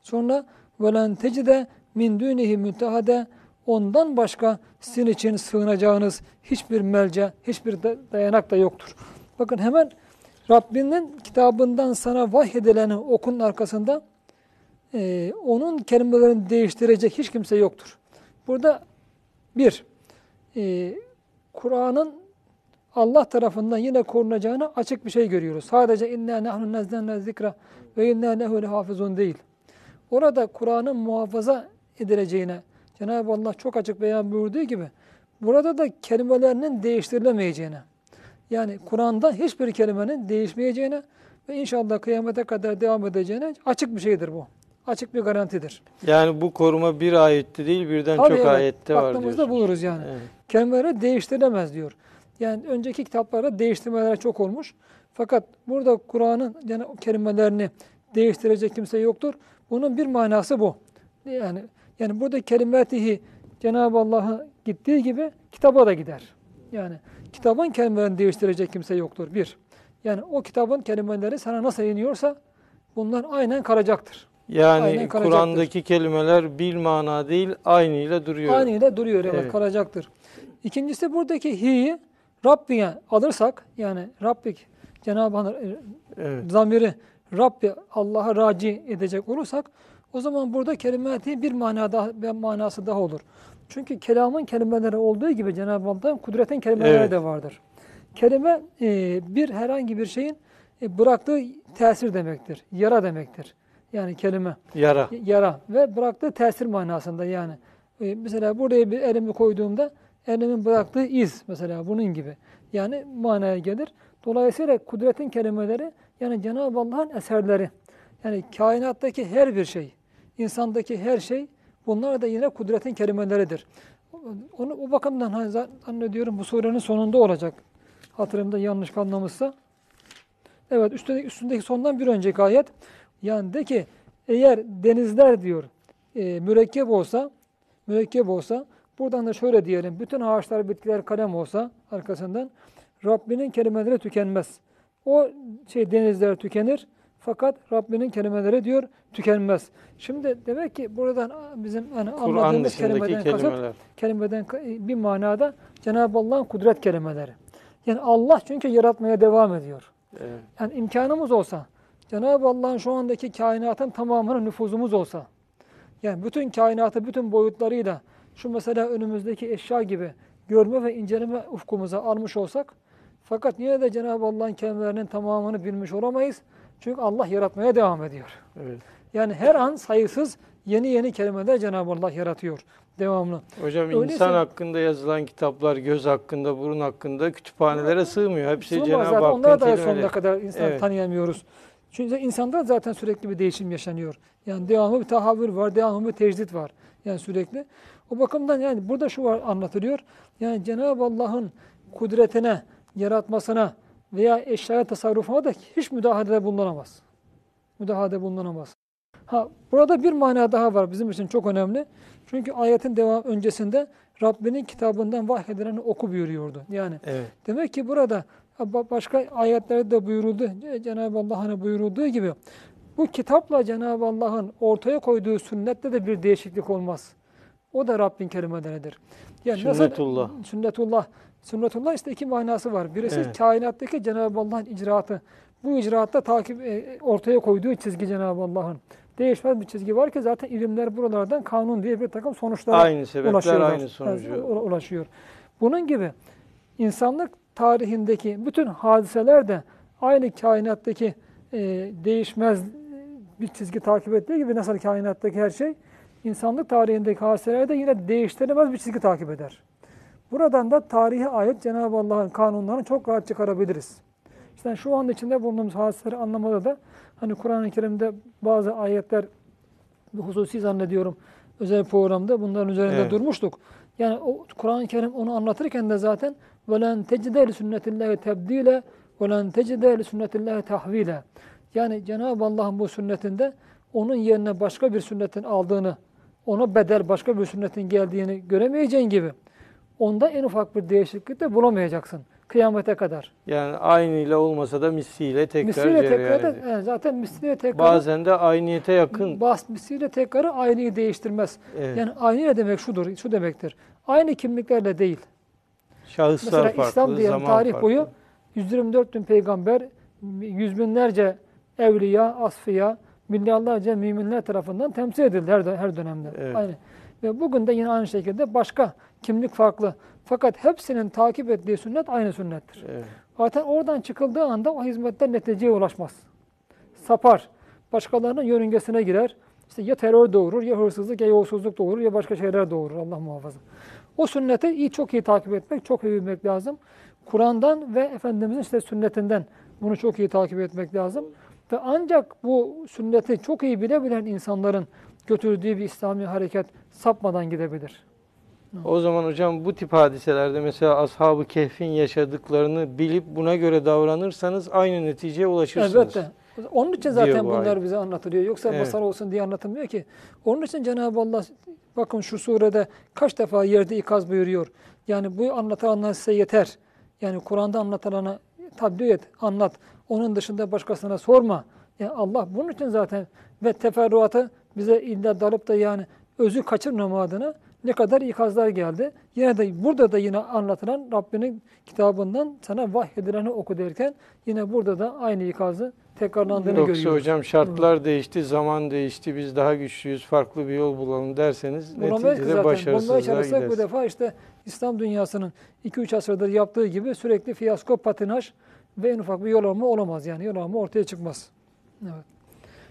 Sonra وَلَنْ تَجِدَ مِنْ دُونِهِ مُلْتَحَدًا Ondan başka sizin için sığınacağınız hiçbir melce, hiçbir da- dayanak da yoktur. Bakın hemen Rabbinin kitabından sana vahyedileni okunun arkasında e, onun kelimelerini değiştirecek hiç kimse yoktur. Burada bir, e, Kur'an'ın Allah tarafından yine korunacağını açık bir şey görüyoruz. Sadece inna nahnu nazzalna zikra ve inna lehu lehafizun değil. Orada Kur'an'ın muhafaza edileceğine Cenab-ı Allah çok açık beyan buyurduğu gibi burada da kelimelerinin değiştirilemeyeceğine yani Kur'an'da hiçbir kelimenin değişmeyeceğine ve inşallah kıyamete kadar devam edeceğine açık bir şeydir bu. Açık bir garantidir. Yani bu koruma bir ayette değil birden Tabii çok evet, ayette var Aklımızda diyorsunuz. buluruz yani. Evet. Kelimeleri değiştirilemez diyor. Yani önceki kitaplarda değiştirmeler çok olmuş. Fakat burada Kur'an'ın yani kelimelerini değiştirecek kimse yoktur. Bunun bir manası bu. Yani yani burada kelimetihi Cenab-ı Allah'a gittiği gibi kitaba da gider. Yani kitabın kelimelerini değiştirecek kimse yoktur. Bir. Yani o kitabın kelimeleri sana nasıl iniyorsa bunlar aynen kalacaktır. Yani. Kur'an'daki kelimeler bil mana değil aynıyla duruyor. Aynıyla duruyor evet, Evet. kalacaktır. İkincisi buradaki hi'yi Rabbiye alırsak yani Rabbik Cenab-ı Hak e, Evet. zamiri Rabbi Allah'a raci edecek olursak O zaman burada kelimati bir mana daha, bir manası daha olur. Çünkü kelamın kelimeleri olduğu gibi Cenab-ı Allah'ın kudretin kelimeleri Evet. de vardır. Kelime e, bir herhangi bir şeyin e, bıraktığı tesir demektir. Yara demektir. Yani kelime Yara. yara ve bıraktığı tesir manasında yani. E, mesela buraya bir elimi koyduğumda elimin bıraktığı iz mesela bunun gibi. Yani manaya gelir. Dolayısıyla kudretin kelimeleri yani Cenab-ı Allah'ın eserleri. Yani kainattaki her bir şey, insandaki her şey bunlar da yine kudretin kelimeleridir. Onu o bakımdan hani zannediyorum bu surenin sonunda olacak. Hatırımda yanlış kalmamışsa. Evet üstündeki, üstündeki sondan bir önceki ayet. Yani de ki eğer denizler diyor e, mürekkep olsa mürekkep olsa buradan da şöyle diyelim bütün ağaçlar bitkiler kalem olsa arkasından Rabbinin kelimeleri tükenmez. O şey denizler tükenir fakat Rabbinin kelimeleri diyor tükenmez. Şimdi demek ki buradan bizim Kur'an anladığımız kelimeden kasıt kelimeler. kelimeden ka- bir manada Cenab-ı Allah'ın kudret kelimeleri. Yani Allah çünkü yaratmaya devam ediyor. Evet. Yani imkanımız olsa, Cenab-ı Allah'ın şu andaki kainatın tamamına nüfuzumuz olsa, yani bütün kainatı bütün boyutlarıyla şu mesela önümüzdeki eşya gibi görme ve inceleme ufkumuza almış olsak, fakat yine de Cenab-ı Allah'ın kelimelerinin tamamını bilmiş olamayız. Çünkü Allah yaratmaya devam ediyor. Evet. Yani her an sayısız yeni yeni kelimeler Cenab-ı Allah yaratıyor devamlı. Hocam Öyleyse- insan hakkında yazılan kitaplar, göz hakkında, burun hakkında kütüphanelere sığmıyor. Hepsi Cenab-ı Hakk'ın onlara da sonuna kadar insan Evet. tanıyamıyoruz. Çünkü insanda zaten sürekli bir değişim yaşanıyor. Yani devamlı bir tahavvür var, devamlı bir tecdit var. Yani sürekli. O bakımdan yani burada şu var anlatılıyor. Yani Cenab-ı Allah'ın kudretine, yaratmasına veya eşyaya tasarrufuna da hiç müdahalede bulunamaz. Müdahalede bulunamaz. Ha burada bir mana daha var bizim için çok önemli. Çünkü ayetin devam öncesinde Rabbinin kitabından vahyedileni oku buyuruyordu. Yani Evet. Demek ki burada ba- başka ayetlerde de buyuruldu. Ce- Cenab-ı Allah hani buyurulduğu gibi bu kitapla Cenab-ı Allah'ın ortaya koyduğu sünnette de bir değişiklik olmaz. O da Rabbin kelimeleridir. Yani nasıl- Sünnetullah. Sünnetullah. İşte iki manası var. Birisi Evet. kainattaki Cenab-ı Allah'ın icraatı. Bu icraatta takip e, ortaya koyduğu çizgi Cenab-ı Allah'ın. Değişmez bir çizgi var ki zaten ilimler buralardan kanun diye bir takım sonuçlara Aynı sebepler ulaşıyorlar. aynı sonucu. U- ulaşıyor. Bunun gibi insanlık tarihindeki bütün hadiseler de aynı kainattaki e, değişmez bir çizgi takip ettiği gibi nasıl kainattaki her şey insanlık tarihindeki hadiseler de yine değiştiremez bir çizgi takip eder. Buradan da tarihe ait Cenab-ı Allah'ın kanunlarını çok rahat çıkarabiliriz. İşte şu an içinde bulunduğumuz hadiseleri anlamada da hani Kur'an-ı Kerim'de bazı ayetler bu hususi zannediyorum özel programda bunların üzerinde Evet. durmuştuk. Yani o Kur'an-ı Kerim onu anlatırken de zaten وَلَنْ تَجِدَ لِسُنَّةِ اللّٰهِ تَبْد۪يلًا وَلَنْ تَجِدَ لِسُنَّةِ اللّٰهِ تَحْو۪يلًا Yani Cenab-ı Allah'ın bu sünnetinde onun yerine başka bir sünnetin aldığını, ona bedel başka bir sünnetin geldiğini göremeyeceğin gibi onda en ufak bir değişiklik de bulamayacaksın kıyamete kadar. Yani aynıyla olmasa da misliyle tekrar Misliyle tekrar da, evet, zaten misliyle tekrar Bazen de ayniyete yakın. bas misliyle tekrarı aynıyı değiştirmez. Evet. Yani aynı ne demek şudur, şu demektir. Aynı kimliklerle değil. Şahıslar Mesela farklı, İslam diyelim zaman tarih farklı. boyu 124 bin peygamber, yüz binlerce evliya, asfiya, milyarlarca müminler tarafından temsil edildi her, her dönemde. Evet. Aynı. Ve bugün de yine aynı şekilde başka kimlik farklı. Fakat hepsinin takip ettiği sünnet aynı sünnettir. Evet. Zaten oradan çıkıldığı anda o hizmetten neticeye ulaşmaz. Sapar. Başkalarının yörüngesine girer. İşte ya terör doğurur, ya hırsızlık, ya yolsuzluk doğurur, ya başka şeyler doğurur. Allah muhafaza. O sünneti iyi, çok iyi takip etmek, çok iyi bilmek lazım. Kur'an'dan ve Efendimizin işte sünnetinden bunu çok iyi takip etmek lazım. Ve ancak bu sünneti çok iyi bilebilen insanların götürdüğü bir İslami hareket sapmadan gidebilir. O zaman hocam bu tip hadiselerde mesela Ashab-ı Kehf'in yaşadıklarını bilip buna göre davranırsanız aynı neticeye ulaşırsınız. Elbette. Onun için zaten bu bunlar ayet. bize anlatılıyor. Yoksa Evet. masal olsun diye anlatılmıyor ki. Onun için Cenab-ı Allah bakın şu surede kaç defa yerde ikaz buyuruyor. Yani bu anlatılanlar size yeter. Yani Kur'an'da anlatılanı tabi et, anlat. Onun dışında başkasına sorma. Yani Allah bunun için zaten ve teferruatı bize illa dalıp da yani özü kaçırmama adına ne kadar ikazlar geldi. Yine de burada da yine anlatılan Rabbinin kitabından sana vahyedileni oku derken yine burada da aynı ikazı tekrarlandığını Yoksa görüyoruz. hocam şartlar değişti, zaman değişti, biz daha güçlüyüz, farklı bir yol bulalım derseniz Bulamayız neticede zaten. Bulmaya başarısızlığa çalışsak bu defa işte İslam dünyasının 2-3 asırdır yaptığı gibi sürekli fiyasko, patinaj ve en ufak bir yol alma olamaz. Yani yol alma ortaya çıkmaz. Evet.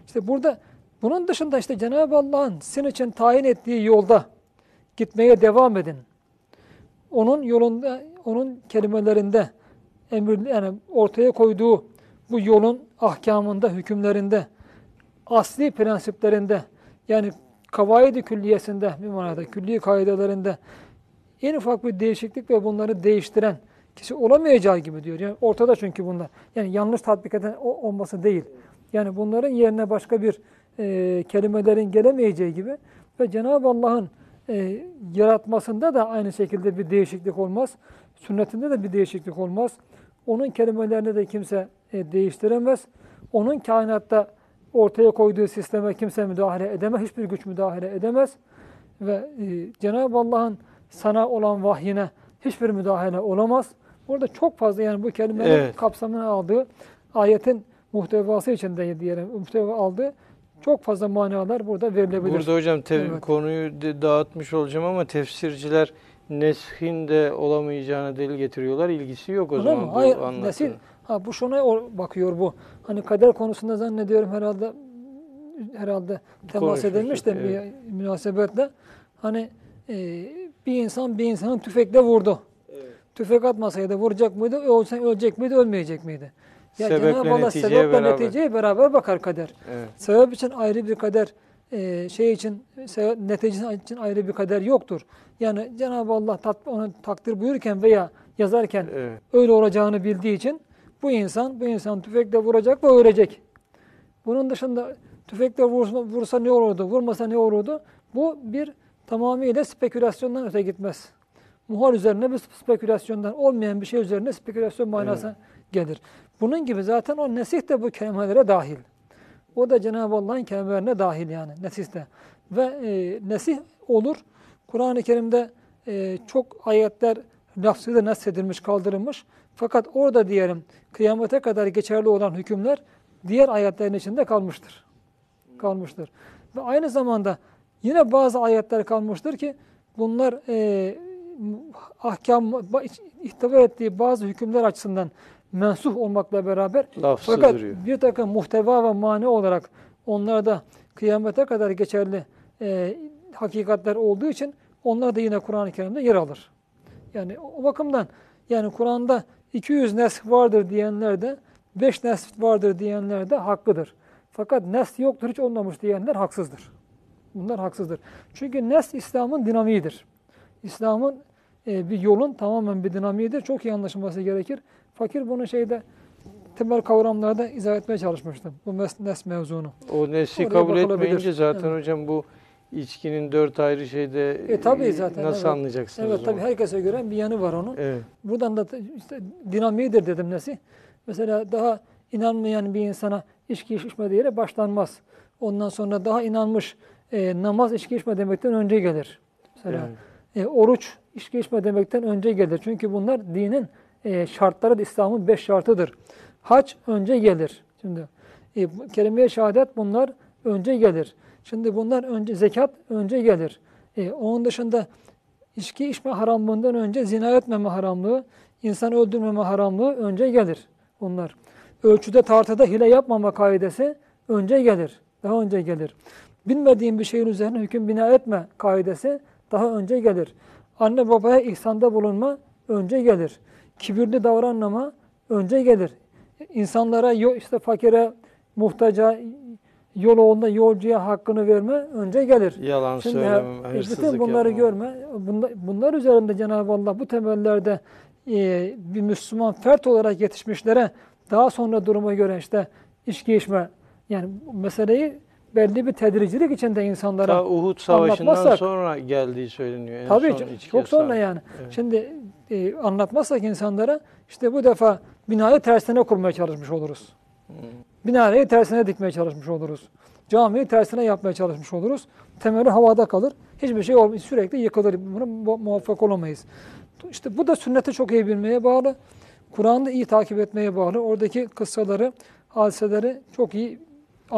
İşte burada bunun dışında işte Cenab-ı Allah'ın sizin için tayin ettiği yolda gitmeye devam edin. Onun yolunda, onun kelimelerinde, emir, yani ortaya koyduğu bu yolun ahkamında, hükümlerinde, asli prensiplerinde, yani kavaidi külliyesinde, bir manada külli kaidelerinde en ufak bir değişiklik ve bunları değiştiren kişi olamayacağı gibi diyor. Yani ortada çünkü bunlar. Yani yanlış tatbik eden olması değil. Yani bunların yerine başka bir e, kelimelerin gelemeyeceği gibi ve Cenab-ı Allah'ın e, yaratmasında da aynı şekilde bir değişiklik olmaz. Sünnetinde de bir değişiklik olmaz. Onun kelimelerini de kimse e, değiştiremez. Onun kainatta ortaya koyduğu sisteme kimse müdahale edemez. Hiçbir güç müdahale edemez. Ve e, Cenab-ı Allah'ın sana olan vahyine hiçbir müdahale olamaz. Burada çok fazla yani bu kelimenin Evet. kapsamını aldığı ayetin muhtevası içinde diyelim muhteva aldığı çok fazla manalar burada verilebilir. Burada hocam te- Evet. konuyu de- dağıtmış olacağım ama tefsirciler neshin de olamayacağına delil getiriyorlar. İlgisi yok o Öyle zaman mi? bu Hayır, nesil. Ha bu şuna bakıyor bu. Hani kader konusunda zannediyorum herhalde herhalde temas edilmiş de evet. bir münasebetle hani e, bir insan bir insanı tüfekle vurdu. Tüfek atmasaydı vuracak mıydı? Ölsen ölecek miydi, ölmeyecek miydi? Ya Cenab-ı Allah sebeple beraber. neticeye beraber bakar kader. Evet. Sebep için ayrı bir kader, e, şey için, sebep, netice için ayrı bir kader yoktur. Yani Cenab-ı Allah tat, onu takdir buyururken veya yazarken Evet. öyle olacağını bildiği için bu insan, bu insan tüfekle vuracak ve ölecek. Bunun dışında tüfekle vursa, vursa ne olurdu, vurmasa ne olurdu? Bu bir tamamıyla spekülasyondan öte gitmez. Muhal üzerine bir spekülasyondan olmayan bir şey üzerine spekülasyon manası gelir. Bunun gibi zaten o nesih de bu kelimelere dahil. O da Cenab-ı Allah'ın kelimelerine dahil yani nesihte. Ve e, nesih olur. Kur'an-ı Kerim'de e, çok ayetler lafzıyla nesedilmiş, kaldırılmış. Fakat orada diyelim kıyamete kadar geçerli olan hükümler diğer ayetlerin içinde kalmıştır. Kalmıştır. Ve aynı zamanda yine bazı ayetler kalmıştır ki bunlar e, ahkam ihtiva ettiği bazı hükümler açısından mensuh olmakla beraber Lafzı fakat duruyor. bir takım muhteva ve mani olarak onlarda kıyamete kadar geçerli e, hakikatler olduğu için onlar da yine Kur'an-ı Kerim'de yer alır. Yani o bakımdan yani Kur'an'da 200 nesk vardır diyenler de 5 nesk vardır diyenler de haklıdır. Fakat nesk yoktur hiç olmamış diyenler haksızdır. Bunlar haksızdır. Çünkü nes İslam'ın dinamiğidir. İslam'ın e, bir yolun tamamen bir dinamiğidir. Çok iyi anlaşılması gerekir. Fakir bunu şeyde temel kavramlarda izah etmeye çalışmıştım. Bu nes mevzunu. O nesli Oraya kabul etmeyince zaten Evet. hocam bu içkinin dört ayrı şeyde E, tabii zaten, nasıl evet. anlayacaksınız Evet tabii herkese göre bir yanı var onun. Evet. Buradan da işte dinamiğidir dedim nesi. Mesela daha inanmayan bir insana içki içme diye başlanmaz. Ondan sonra daha inanmış e, namaz içki içme demekten önce gelir. Mesela Evet. e, oruç içki içme demekten önce gelir. Çünkü bunlar dinin e, şartları, İslam'ın beş şartıdır. Hac önce gelir. Şimdi e, kelime-i şehadet bunlar önce gelir. Şimdi bunlar önce zekat önce gelir. E, onun dışında içki içme haramlığından önce zina etmeme haramlığı, insan öldürmeme haramlığı önce gelir. Bunlar. Ölçüde tartıda hile yapmama kaidesi önce gelir. Daha önce gelir. Bilmediğin bir şeyin üzerine hüküm bina etme kaidesi daha önce gelir. Anne babaya ihsanda bulunma önce gelir. Kibirli davranmama önce gelir. İnsanlara işte fakire, muhtaca, yol yolcuya hakkını verme önce gelir. Yalan Şimdi söylemem, ha, hırsızlık bütün bunları yapmam. görme. Bunlar, bunlar üzerinde Cenab-ı Allah bu temellerde e, bir Müslüman fert olarak yetişmişlere daha sonra duruma göre işte içki içme yani meseleyi belli bir tedricilik içinde insanlara Ta Uhud Savaşı'ndan sonra geldiği söyleniyor. En Tabii son çok, sonra yani. Evet. Şimdi e, anlatmazsak insanlara işte bu defa binayı tersine kurmaya çalışmış oluruz. Hı. Minareyi tersine dikmeye çalışmış oluruz. Camiyi tersine yapmaya çalışmış oluruz. Temeli havada kalır. Hiçbir şey olmaz. Sürekli yıkılır. Buna mu- muvaffak olamayız. İşte bu da sünneti çok iyi bilmeye bağlı. Kur'an'ı iyi takip etmeye bağlı. Oradaki kıssaları hadiseleri çok iyi e,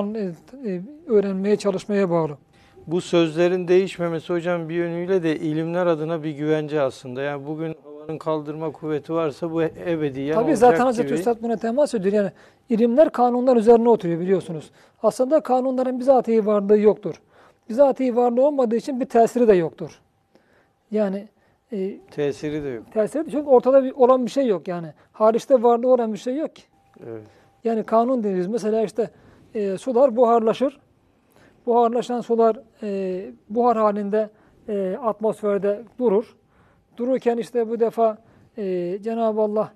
e, öğrenmeye çalışmaya bağlı. Bu sözlerin değişmemesi hocam bir yönüyle de ilimler adına bir güvence aslında. Yani bugün kaldırma kuvveti varsa bu ebediyen Tabii olacak zaten Hazreti gibi. Üstad buna temas ediyor. Yani ilimler kanunlar üzerine oturuyor biliyorsunuz. Aslında kanunların bizatihi varlığı yoktur. Bizatihi varlığı olmadığı için bir tesiri de yoktur. Yani e, Tesiri de yok. tesiri çünkü ortada bir, olan bir şey yok yani. Hariçte varlığı olan bir şey yok ki. Evet. Yani kanun dediğimiz mesela işte e, sular buharlaşır. Buharlaşan sular e, buhar halinde e, atmosferde durur. Dururken işte bu defa e, Cenab-ı Allah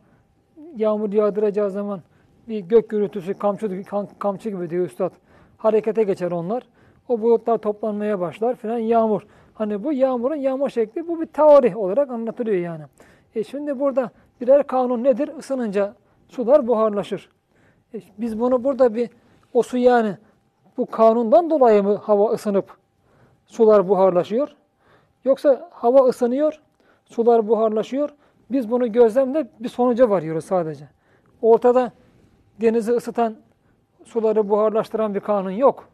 yağmur yağdıracağı zaman bir gök gürültüsü kamçı, kam- kamçı gibi diyor Üstad. Harekete geçer onlar. O bulutlar toplanmaya başlar filan yağmur. Hani bu yağmurun yağma şekli bu bir teori olarak anlatılıyor yani. E şimdi burada birer kanun nedir? Isınınca sular buharlaşır. E biz bunu burada bir o su yani bu kanundan dolayı mı hava ısınıp sular buharlaşıyor? Yoksa hava ısınıyor, sular buharlaşıyor. Biz bunu gözlemle bir sonuca varıyoruz sadece. Ortada denizi ısıtan, suları buharlaştıran bir kanun yok.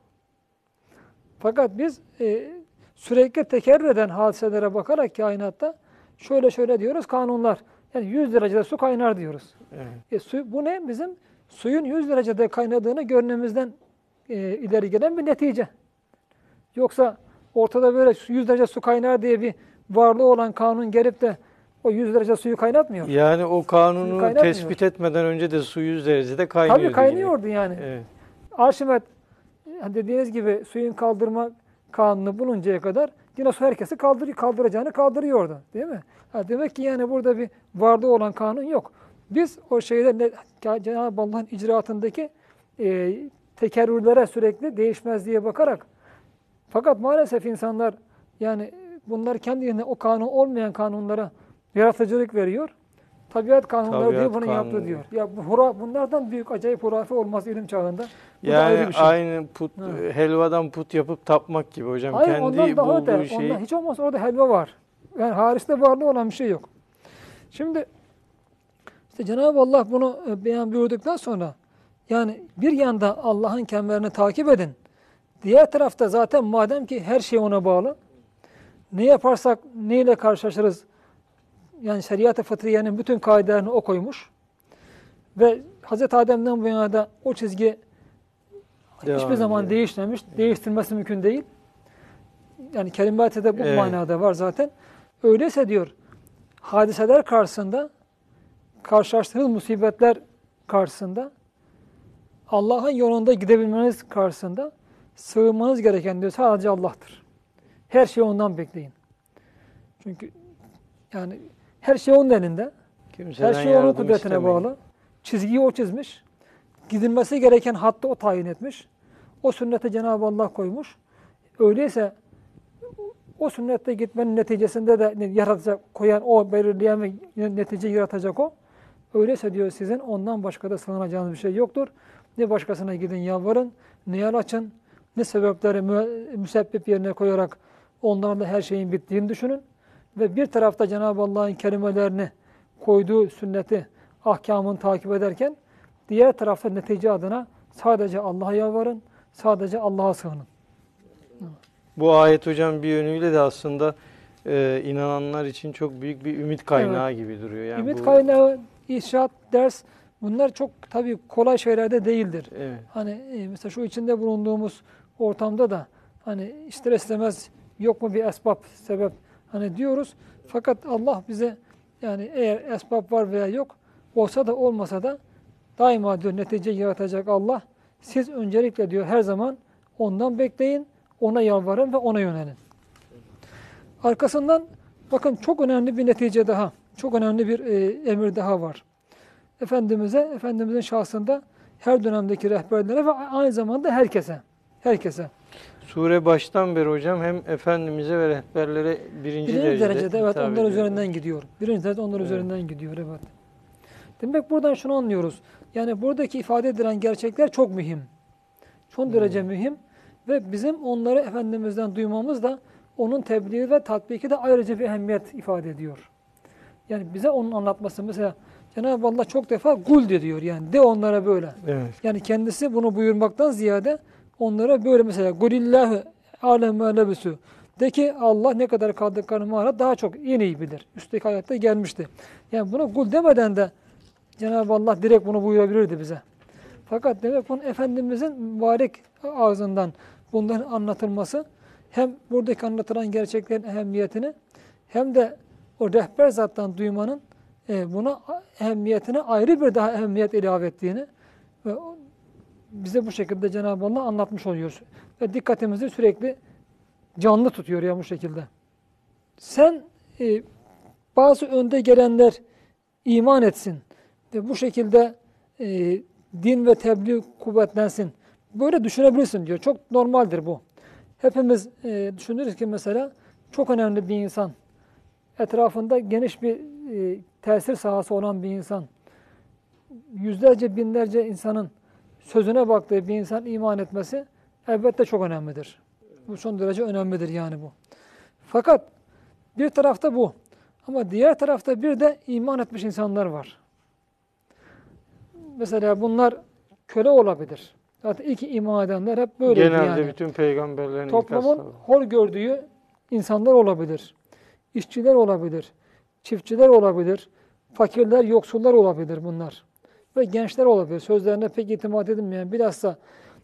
Fakat biz e, sürekli tekerrür eden hadiselere bakarak kainatta şöyle şöyle diyoruz kanunlar. Yani 100 derecede su kaynar diyoruz. evet. E, su, bu ne? Bizim suyun 100 derecede kaynadığını görmemizden e, ileri gelen bir netice. Yoksa ortada böyle 100 derece su kaynar diye bir varlığı olan kanun gelip de o 100 derece suyu kaynatmıyor. Yani o kanunu tespit etmeden önce de su 100 derecede kaynıyordu. Tabii kaynıyordu yani. Gibi. Evet. Arşimet e, dediğiniz gibi suyun kaldırma kanunu buluncaya kadar yine su herkesi kaldır, kaldıracağını kaldırıyordu. Değil mi? Ha, demek ki yani burada bir varlığı olan kanun yok. Biz o şeyde ne, Cenab-ı Allah'ın icraatındaki e, tekerrürlere sürekli değişmezliğe bakarak fakat maalesef insanlar yani bunlar kendilerine o kanun olmayan kanunlara yaratıcılık veriyor. Tabiat kanunları Tabiat diyor bunu yaptı kanunu. diyor. Ya bu hura, bunlardan büyük acayip hurafe olmaz ilim çağında. Bu Yani şey. aynı put Ha. helvadan put yapıp tapmak gibi hocam. Hayır Kendi ondan daha bulduğu öte. şeyi Ondan hiç olmazsa orada helva var. Yani hariçte varlığı olan bir şey yok. Şimdi işte Cenab-ı Allah bunu e, beyan buyurduktan sonra yani bir yanda Allah'ın kemerini takip edin. Diğer tarafta zaten madem ki her şey ona bağlı. Ne yaparsak neyle karşılaşırız? Yani şeriat-ı fıtriyenin bütün kaidelerini o koymuş. Ve Hz. Adem'den bu yana da o çizgi devam hiçbir zaman ediyor. değişmemiş. Değiştirmesi mümkün değil. Yani kelimatı da bu Evet. manada var zaten. Öyleyse diyor hadiseler karşısında karşılaştığınız musibetler karşısında Allah'ın yolunda gidebilmeniz karşısında sığınmanız gereken diyor sadece Allah'tır. Her şeyi ondan bekleyin. Çünkü yani her şey onun elinde. Kimseden Her şey onun kudretine istemeyin. bağlı. Çizgiyi o çizmiş. Gidilmesi gereken hattı o tayin etmiş. O sünnete Cenab-ı Allah koymuş. Öyleyse o sünnette gitmenin neticesinde de yaratacak, koyan o, belirleyen ve netice yaratacak o. Öyleyse diyor sizin ondan başka da sığınacağınız bir şey yoktur. Ne başkasına gidin yalvarın, ne yal açın, ne sebepleri mü- müsebbip yerine koyarak onlarla her şeyin bittiğini düşünün. Ve bir tarafta Cenab-ı Allah'ın kelimelerini koyduğu sünneti, ahkamını takip ederken diğer tarafta netice adına sadece Allah'a yalvarın, sadece Allah'a sığının. Bu ayet hocam bir yönüyle de aslında e, inananlar için çok büyük bir ümit kaynağı gibi duruyor. Yani Ümit bu- kaynağı, inşaat, ders bunlar çok tabii kolay şeyler de değildir. Evet. Hani e, mesela şu içinde bulunduğumuz ortamda da hani ister istemez yok mu bir esbab, sebep hani diyoruz. Fakat Allah bize yani eğer esbab var veya yok olsa da olmasa da daima diyor netice yaratacak Allah. Siz öncelikle diyor her zaman ondan bekleyin, ona yalvarın ve ona yönelin. Arkasından bakın çok önemli bir netice daha, çok önemli bir e, emir daha var. Efendimiz'e, Efendimiz'in şahsında her dönemdeki rehberlere ve aynı zamanda herkese, herkese. Sure baştan beri hocam hem Efendimiz'e ve rehberlere birinci, Birinci derecede, derecede evet onlar ediyor. üzerinden gidiyor. Birinci derecede onlar Evet. üzerinden gidiyor evet. Demek buradan şunu anlıyoruz. Yani buradaki ifade edilen gerçekler çok mühim. Son derece mühim ve bizim onları Efendimiz'den duymamız da onun tebliği ve tatbiki de ayrıca bir ehemmiyet ifade ediyor. Yani bize onun anlatması mesela Cenab-ı Allah çok defa gul de diyor yani de onlara böyle. Evet. Yani kendisi bunu buyurmaktan ziyade onlara böyle mesela Gulillahu aleme lebisu. De ki Allah ne kadar kaldıklarını mağara daha çok en iyi bilir. Üstteki ayette gelmişti. Yani buna kul demeden de Cenab-ı Allah direkt bunu buyurabilirdi bize. Fakat demek bunun Efendimizin mübarek ağzından bunların anlatılması hem buradaki anlatılan gerçeklerin ehemmiyetini hem de o rehber zattan duymanın e, buna ehemmiyetine ayrı bir daha ehemmiyet ilave ettiğini ve bize bu şekilde Cenab-ı Allah anlatmış oluyor. Ve dikkatimizi sürekli canlı tutuyor ya bu şekilde. Sen e, bazı önde gelenler iman etsin ve bu şekilde e, din ve tebliğ kuvvetlensin. Böyle düşünebilirsin diyor. Çok normaldir bu. Hepimiz e, düşünürüz ki mesela çok önemli bir insan, etrafında geniş bir e, tesir sahası olan bir insan, yüzlerce binlerce insanın sözüne baktığı bir insan iman etmesi elbette çok önemlidir. Bu son derece önemlidir yani bu. Fakat bir tarafta bu. Ama diğer tarafta bir de iman etmiş insanlar var. Mesela bunlar köle olabilir. Zaten ilk iman edenler hep böyle Genelde yani. bütün peygamberlerin Toplumun ilk hor gördüğü insanlar olabilir. İşçiler olabilir. Çiftçiler olabilir. Fakirler, yoksullar olabilir bunlar. Ve gençler olabilir. Sözlerine pek itimat edilmeyen, bilhassa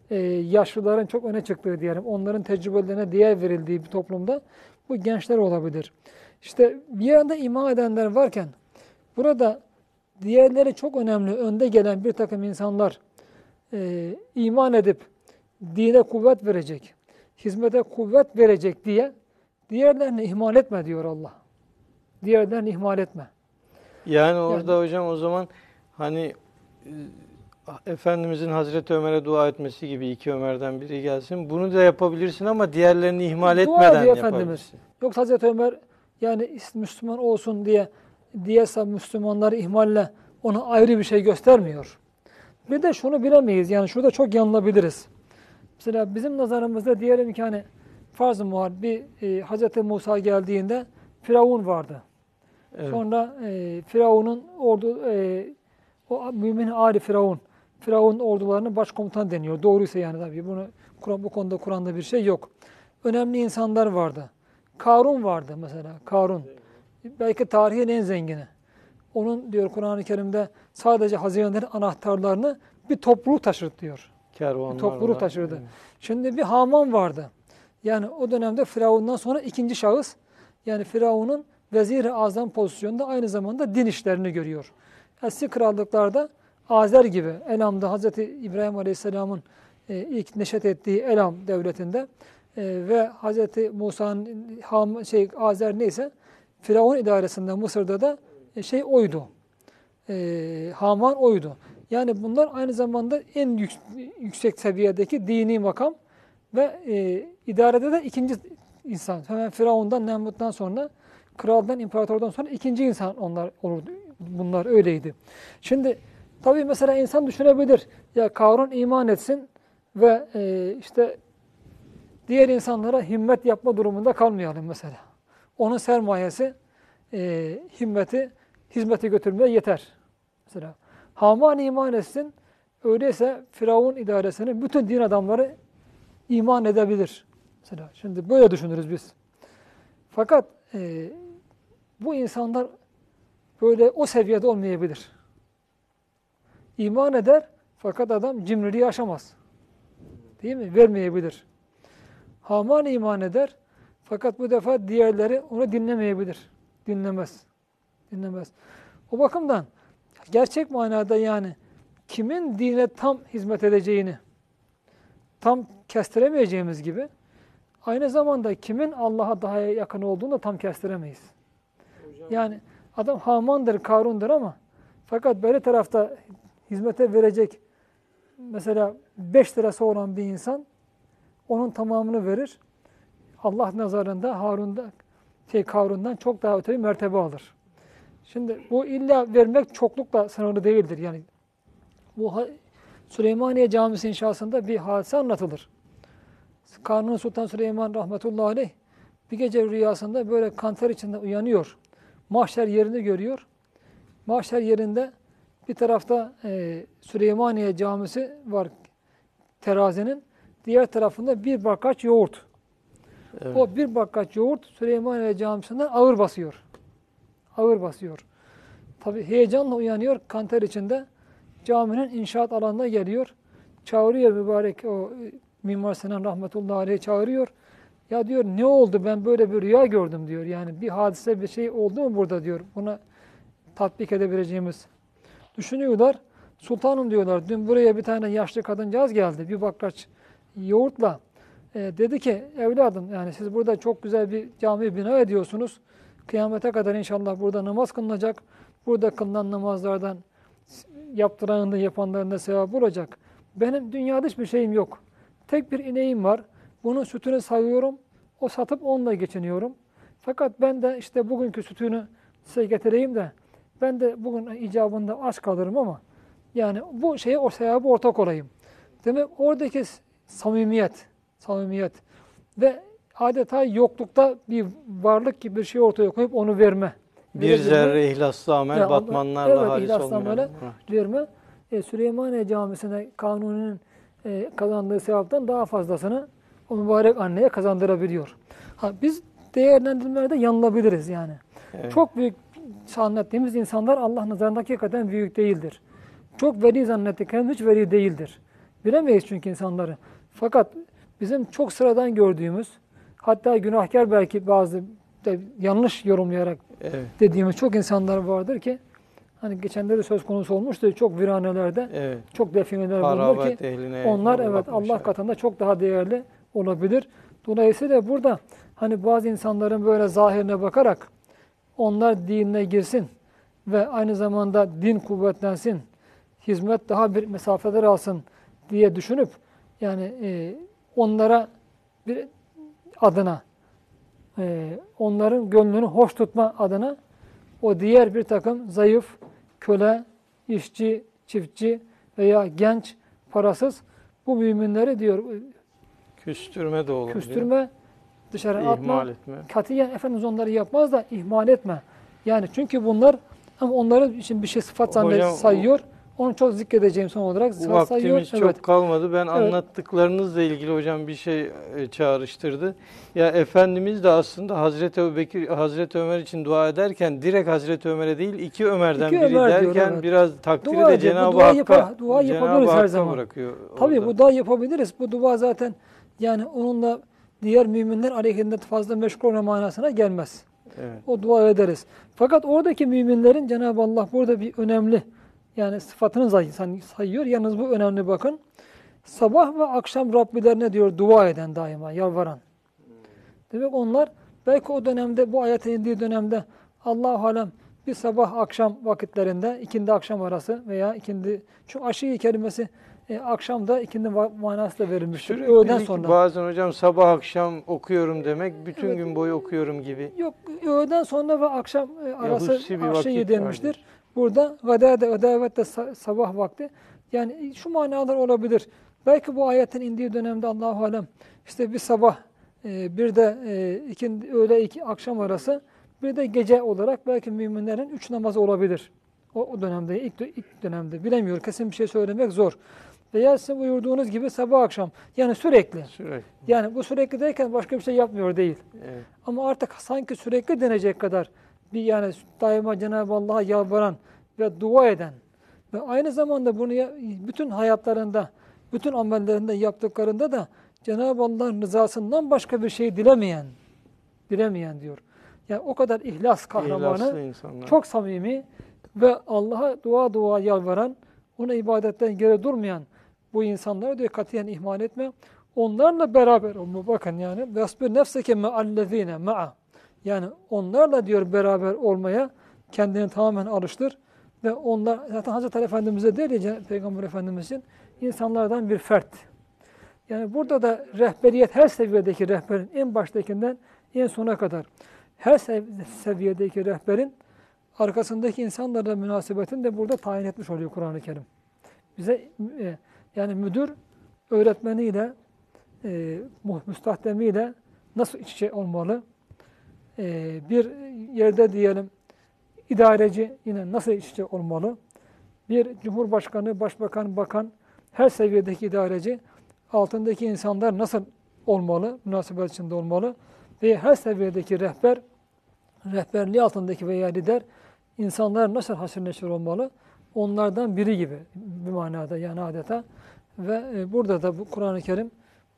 e, yaşlıların çok öne çıktığı diyelim, onların tecrübelerine değer verildiği bir toplumda bu gençler olabilir. İşte bir yanda iman edenler varken burada diğerleri çok önemli, önde gelen bir takım insanlar e, iman edip dine kuvvet verecek, hizmete kuvvet verecek diye diğerlerini ihmal etme diyor Allah. Diğerlerini ihmal etme. Yani orada hocam o zaman hani Efendimizin Hazreti Ömer'e dua etmesi gibi iki Ömer'den biri gelsin. Bunu da yapabilirsin ama diğerlerini ihmal Dua etmeden yapabilirsin. Efendimiz. Yoksa Hazreti Ömer yani Müslüman olsun diye diyese Müslümanları ihmalle ona ayrı bir şey göstermiyor. Bir de şunu bilemeyiz. Yani şurada çok yanılabiliriz. Mesela bizim nazarımızda diyelim ki hani farz-ı muhal bir e, Hazreti Musa geldiğinde Firavun vardı. Evet. Sonra e, Firavun'un ordu e, o mümin Ali Firavun Firavun ordularının başkomutan deniyor. Doğruysa yani tabii bunu Kur'an bu konuda Kur'an'da bir şey yok. Önemli insanlar vardı. Karun vardı mesela. Karun. Belki tarihin en zengini. Onun diyor Kur'an-ı Kerim'de sadece hazinelerin anahtarlarını bir topluluk taşırdı diyor. Kervanlar Bir topluluk taşırdı. Evet. Şimdi bir Haman vardı. Yani o dönemde Firavun'dan sonra ikinci şahıs yani Firavun'un vezir-i azam pozisyonunda aynı zamanda din işlerini görüyor. Eski krallıklarda Azer gibi Elam'da Hazreti İbrahim Aleyhisselam'ın e, ilk neşet ettiği Elam devletinde e, ve Hazreti Musa'nın Ham, şey Azer neyse Firavun idaresinde Mısır'da da e, şey oydu. E, Haman oydu. Yani bunlar aynı zamanda en yük, yüksek seviyedeki dini makam ve e, idarede de ikinci insan. Hemen Firavun'dan, Nemrut'tan sonra, kraldan, imparatordan sonra ikinci insan onlar olurdu. Bunlar öyleydi. Şimdi tabii mesela insan düşünebilir. Ya Karun iman etsin ve e, işte diğer insanlara himmet yapma durumunda kalmayalım mesela. Onun sermayesi, e, himmeti, hizmete götürmeye yeter. Mesela Haman iman etsin, öyleyse Firavun idaresinin bütün din adamları iman edebilir. Mesela şimdi böyle düşünürüz biz. Fakat e, bu insanlar böyle o seviyede olmayabilir. İman eder fakat adam cimriliği aşamaz. Değil mi? Vermeyebilir. Haman iman eder fakat bu defa diğerleri onu dinlemeyebilir. Dinlemez. Dinlemez. O bakımdan gerçek manada yani kimin dine tam hizmet edeceğini tam kestiremeyeceğimiz gibi aynı zamanda kimin Allah'a daha yakın olduğunu da tam kestiremeyiz. Yani adam Haman'dır, Karun'dur ama fakat böyle tarafta hizmete verecek mesela 5 lirası olan bir insan onun tamamını verir. Allah nazarında Harun'da şey Karun'dan çok daha öte bir mertebe alır. Şimdi bu illa vermek çoklukla sınırlı değildir. Yani bu Süleymaniye Camisi inşasında bir hadise anlatılır. Kanuni Sultan Süleyman rahmetullahi aleyh bir gece rüyasında böyle kanter içinde uyanıyor. Mahşer yerini görüyor. Mahşer yerinde bir tarafta e, Süleymaniye Camisi var terazinin. Diğer tarafında bir bakaç yoğurt. Evet. O bir bakaç yoğurt Süleymaniye Camisi'nden ağır basıyor. Ağır basıyor. Tabi heyecanla uyanıyor kanter içinde. Caminin inşaat alanına geliyor. Çağırıyor mübarek o e, Mimar Sinan rahmetullahi aleyh çağırıyor. Ya diyor ne oldu ben böyle bir rüya gördüm diyor. Yani bir hadise bir şey oldu mu burada diyor. Buna tatbik edebileceğimiz. Düşünüyorlar. Sultanım diyorlar dün buraya bir tane yaşlı kadıncağız geldi. Bir bakaç yoğurtla. E, dedi ki evladım yani siz burada çok güzel bir cami bina ediyorsunuz. Kıyamete kadar inşallah burada namaz kılınacak. Burada kılınan namazlardan yaptıranın da yapanların da sevap olacak. Benim dünyada hiçbir şeyim yok. Tek bir ineğim var. Bunun sütünü sayıyorum. O satıp onunla geçiniyorum. Fakat ben de işte bugünkü sütünü size getireyim de ben de bugün icabında aç kalırım ama yani bu şeye o sevabı ortak olayım. Demek oradaki samimiyet, samimiyet ve adeta yoklukta bir varlık gibi bir şey ortaya koyup onu verme. Bir Verebilme, zerre ihlaslı amel Ya, batmanlarla evet, halis ihlaslı amele. Verme. E, Süleymaniye Camisi'ne Kanuni'nin e, kazandığı sevaptan daha fazlasını o mübarek anneye kazandırabiliyor. Ha, biz değerlendirmelerde yanılabiliriz yani. Evet. Çok büyük zannettiğimiz insanlar Allah nazarında hakikaten büyük değildir. Çok veli zannettiklerimiz hiç veli değildir. Bilemeyiz çünkü insanları. Fakat bizim çok sıradan gördüğümüz, hatta günahkar belki bazı de yanlış yorumlayarak Evet. dediğimiz çok insanlar vardır ki hani geçenlerde de söz konusu olmuştu çok viranelerde Evet. çok defineler bulunur ki onlar evet. Allah katında çok daha değerli olabilir. Dolayısıyla burada hani bazı insanların böyle zahirine bakarak onlar dinine girsin ve aynı zamanda din kuvvetlensin, hizmet daha bir mesafeler alsın diye düşünüp yani e, onlara bir adına e, onların gönlünü hoş tutma adına o diğer bir takım zayıf, köle, işçi, çiftçi veya genç, parasız bu müminleri diyor Küstürme de olur. küstürme, dışarı atma. İhmal etme. Katiyen Efendimiz onları yapmaz da ihmal etme. Yani çünkü bunlar ama onların için bir şey sıfat zannet sayıyor. Onu çok zikredeceğim son olarak. Sıfat sayıyor. Vaktimiz çok kalmadı. Ben anlattıklarınızla ilgili hocam bir şey e, çağrıştırdı. Ya Efendimiz de aslında Hazreti Ebubekir, Hazreti Ömer için dua ederken direkt Hazreti Ömer'e değil iki Ömer'den İki biri Ömer diyor, derken evet. biraz takdiri Dua de Cenab-ı dua Hakk'a yapar- dua Cenab-ı yapabiliriz her Hakk'a zaman. bırakıyor. Tabii orada. bu dua yapabiliriz. Bu dua zaten yani onunla diğer müminler aleyhinde fazla meşgul olma manasına gelmez. Evet. O dua ederiz. Fakat oradaki müminlerin Cenab-ı Allah burada bir önemli yani sıfatını say- say- sayıyor. Yalnız bu önemli bakın. Sabah ve akşam Rabbilerine diyor dua eden daima, yalvaran. Demek onlar belki o dönemde bu ayet indiği dönemde Allah alem bir sabah akşam vakitlerinde ikindi akşam arası veya ikindi şu aşıyı kelimesi e, akşamda ikindi va- manası da verilmiştir. Sürekli Öğleden sonra. bazen hocam sabah akşam okuyorum demek bütün Evet. gün boyu okuyorum gibi. Yok öğleden sonra ve akşam e, arası vakit denmiştir. vardır. Burada gadade, gadavet de sa- sabah vakti. Yani şu manalar olabilir. Belki bu ayetin indiği dönemde Allahu alem işte bir sabah e, bir de e, ikindi, öğle iki akşam arası bir de gece olarak belki müminlerin üç namazı olabilir. O, o dönemde ilk, ilk dönemde bilemiyor. Kesin bir şey söylemek zor. Veya sizin buyurduğunuz gibi sabah akşam yani sürekli. Sürekli. Yani bu sürekli derken başka bir şey yapmıyor değil. Evet. Ama artık sanki sürekli denecek kadar bir yani daima Cenab-ı Allah'a yalvaran ve dua eden ve aynı zamanda bunu bütün hayatlarında, bütün amellerinde yaptıklarında da Cenab-ı Allah'ın rızasından başka bir şey dilemeyen, dilemeyen diyor. Yani o kadar ihlas kahramanı, çok samimi ve Allah'a dua dua yalvaran, ona ibadetten geri durmayan bu insanları diyor katiyen ihmal etme. Onlarla beraber olma bakın yani. Vesbir nefseke me'allezine ma'a. Yani onlarla diyor beraber olmaya kendini tamamen alıştır. Ve onlar zaten Hazreti Ali Efendimiz'e değil ya Peygamber Efendimiz'in insanlardan bir fert. Yani burada da rehberiyet her seviyedeki rehberin en baştakinden en sona kadar her sev- seviyedeki rehberin arkasındaki insanlarla münasebetini de burada tayin etmiş oluyor Kur'an-ı Kerim. Bize e, yani müdür öğretmeniyle e, müstahdemiyle nasıl iç içe olmalı? E, bir yerde diyelim idareci yine nasıl işçi olmalı? Bir cumhurbaşkanı, başbakan, bakan, her seviyedeki idareci altındaki insanlar nasıl olmalı, münasebet içinde olmalı? Ve her seviyedeki rehber, rehberliği altındaki veya lider insanlar nasıl haşır neşir olmalı? Onlardan biri gibi bir manada yani adeta. Ve e, burada da bu Kur'an-ı Kerim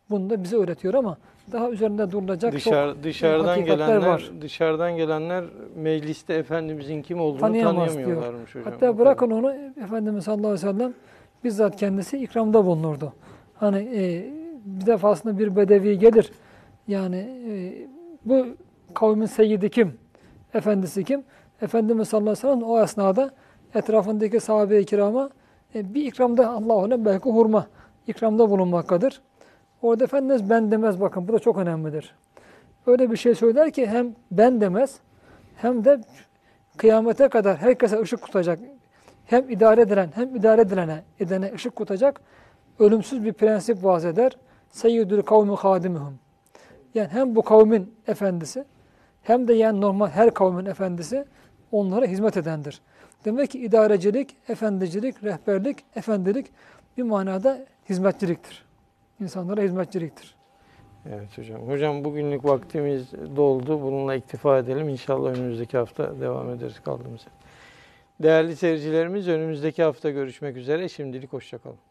bunu da bize öğretiyor ama daha üzerinde durulacak Dışarı, çok dışarıdan hakikatler gelenler var. dışarıdan gelenler mecliste efendimizin kim olduğunu Tanıyamaz tanıyamıyorlarmış hocam. O Hatta bırakın onu Efendimiz sallallahu aleyhi ve sellem bizzat kendisi ikramda bulunurdu. Hani e, bir defasında bir bedevi gelir. Yani e, bu kavmin seyyidi kim? Efendisi kim? Efendimiz sallallahu aleyhi ve sellem o esnada etrafındaki sahabe-i kirama e, bir ikramda Allah ona belki hurma ikramda bulunmaktadır. Orada Efendimiz ben demez bakın bu da çok önemlidir. Öyle bir şey söyler ki hem ben demez hem de kıyamete kadar herkese ışık tutacak. Hem idare edilen hem idare edilene edene ışık tutacak. Ölümsüz bir prensip vaz eder. Seyyidül kavmi hadimuhum. Yani hem bu kavmin efendisi hem de yani normal her kavmin efendisi onlara hizmet edendir. Demek ki idarecilik, efendicilik, rehberlik, efendilik bir manada hizmetçiliktir. İnsanlara hizmetçiliktir. Evet hocam. Hocam bugünlük vaktimiz doldu. Bununla iktifa edelim. İnşallah önümüzdeki hafta devam ederiz kaldığımız. Değerli seyircilerimiz önümüzdeki hafta görüşmek üzere. Şimdilik hoşçakalın.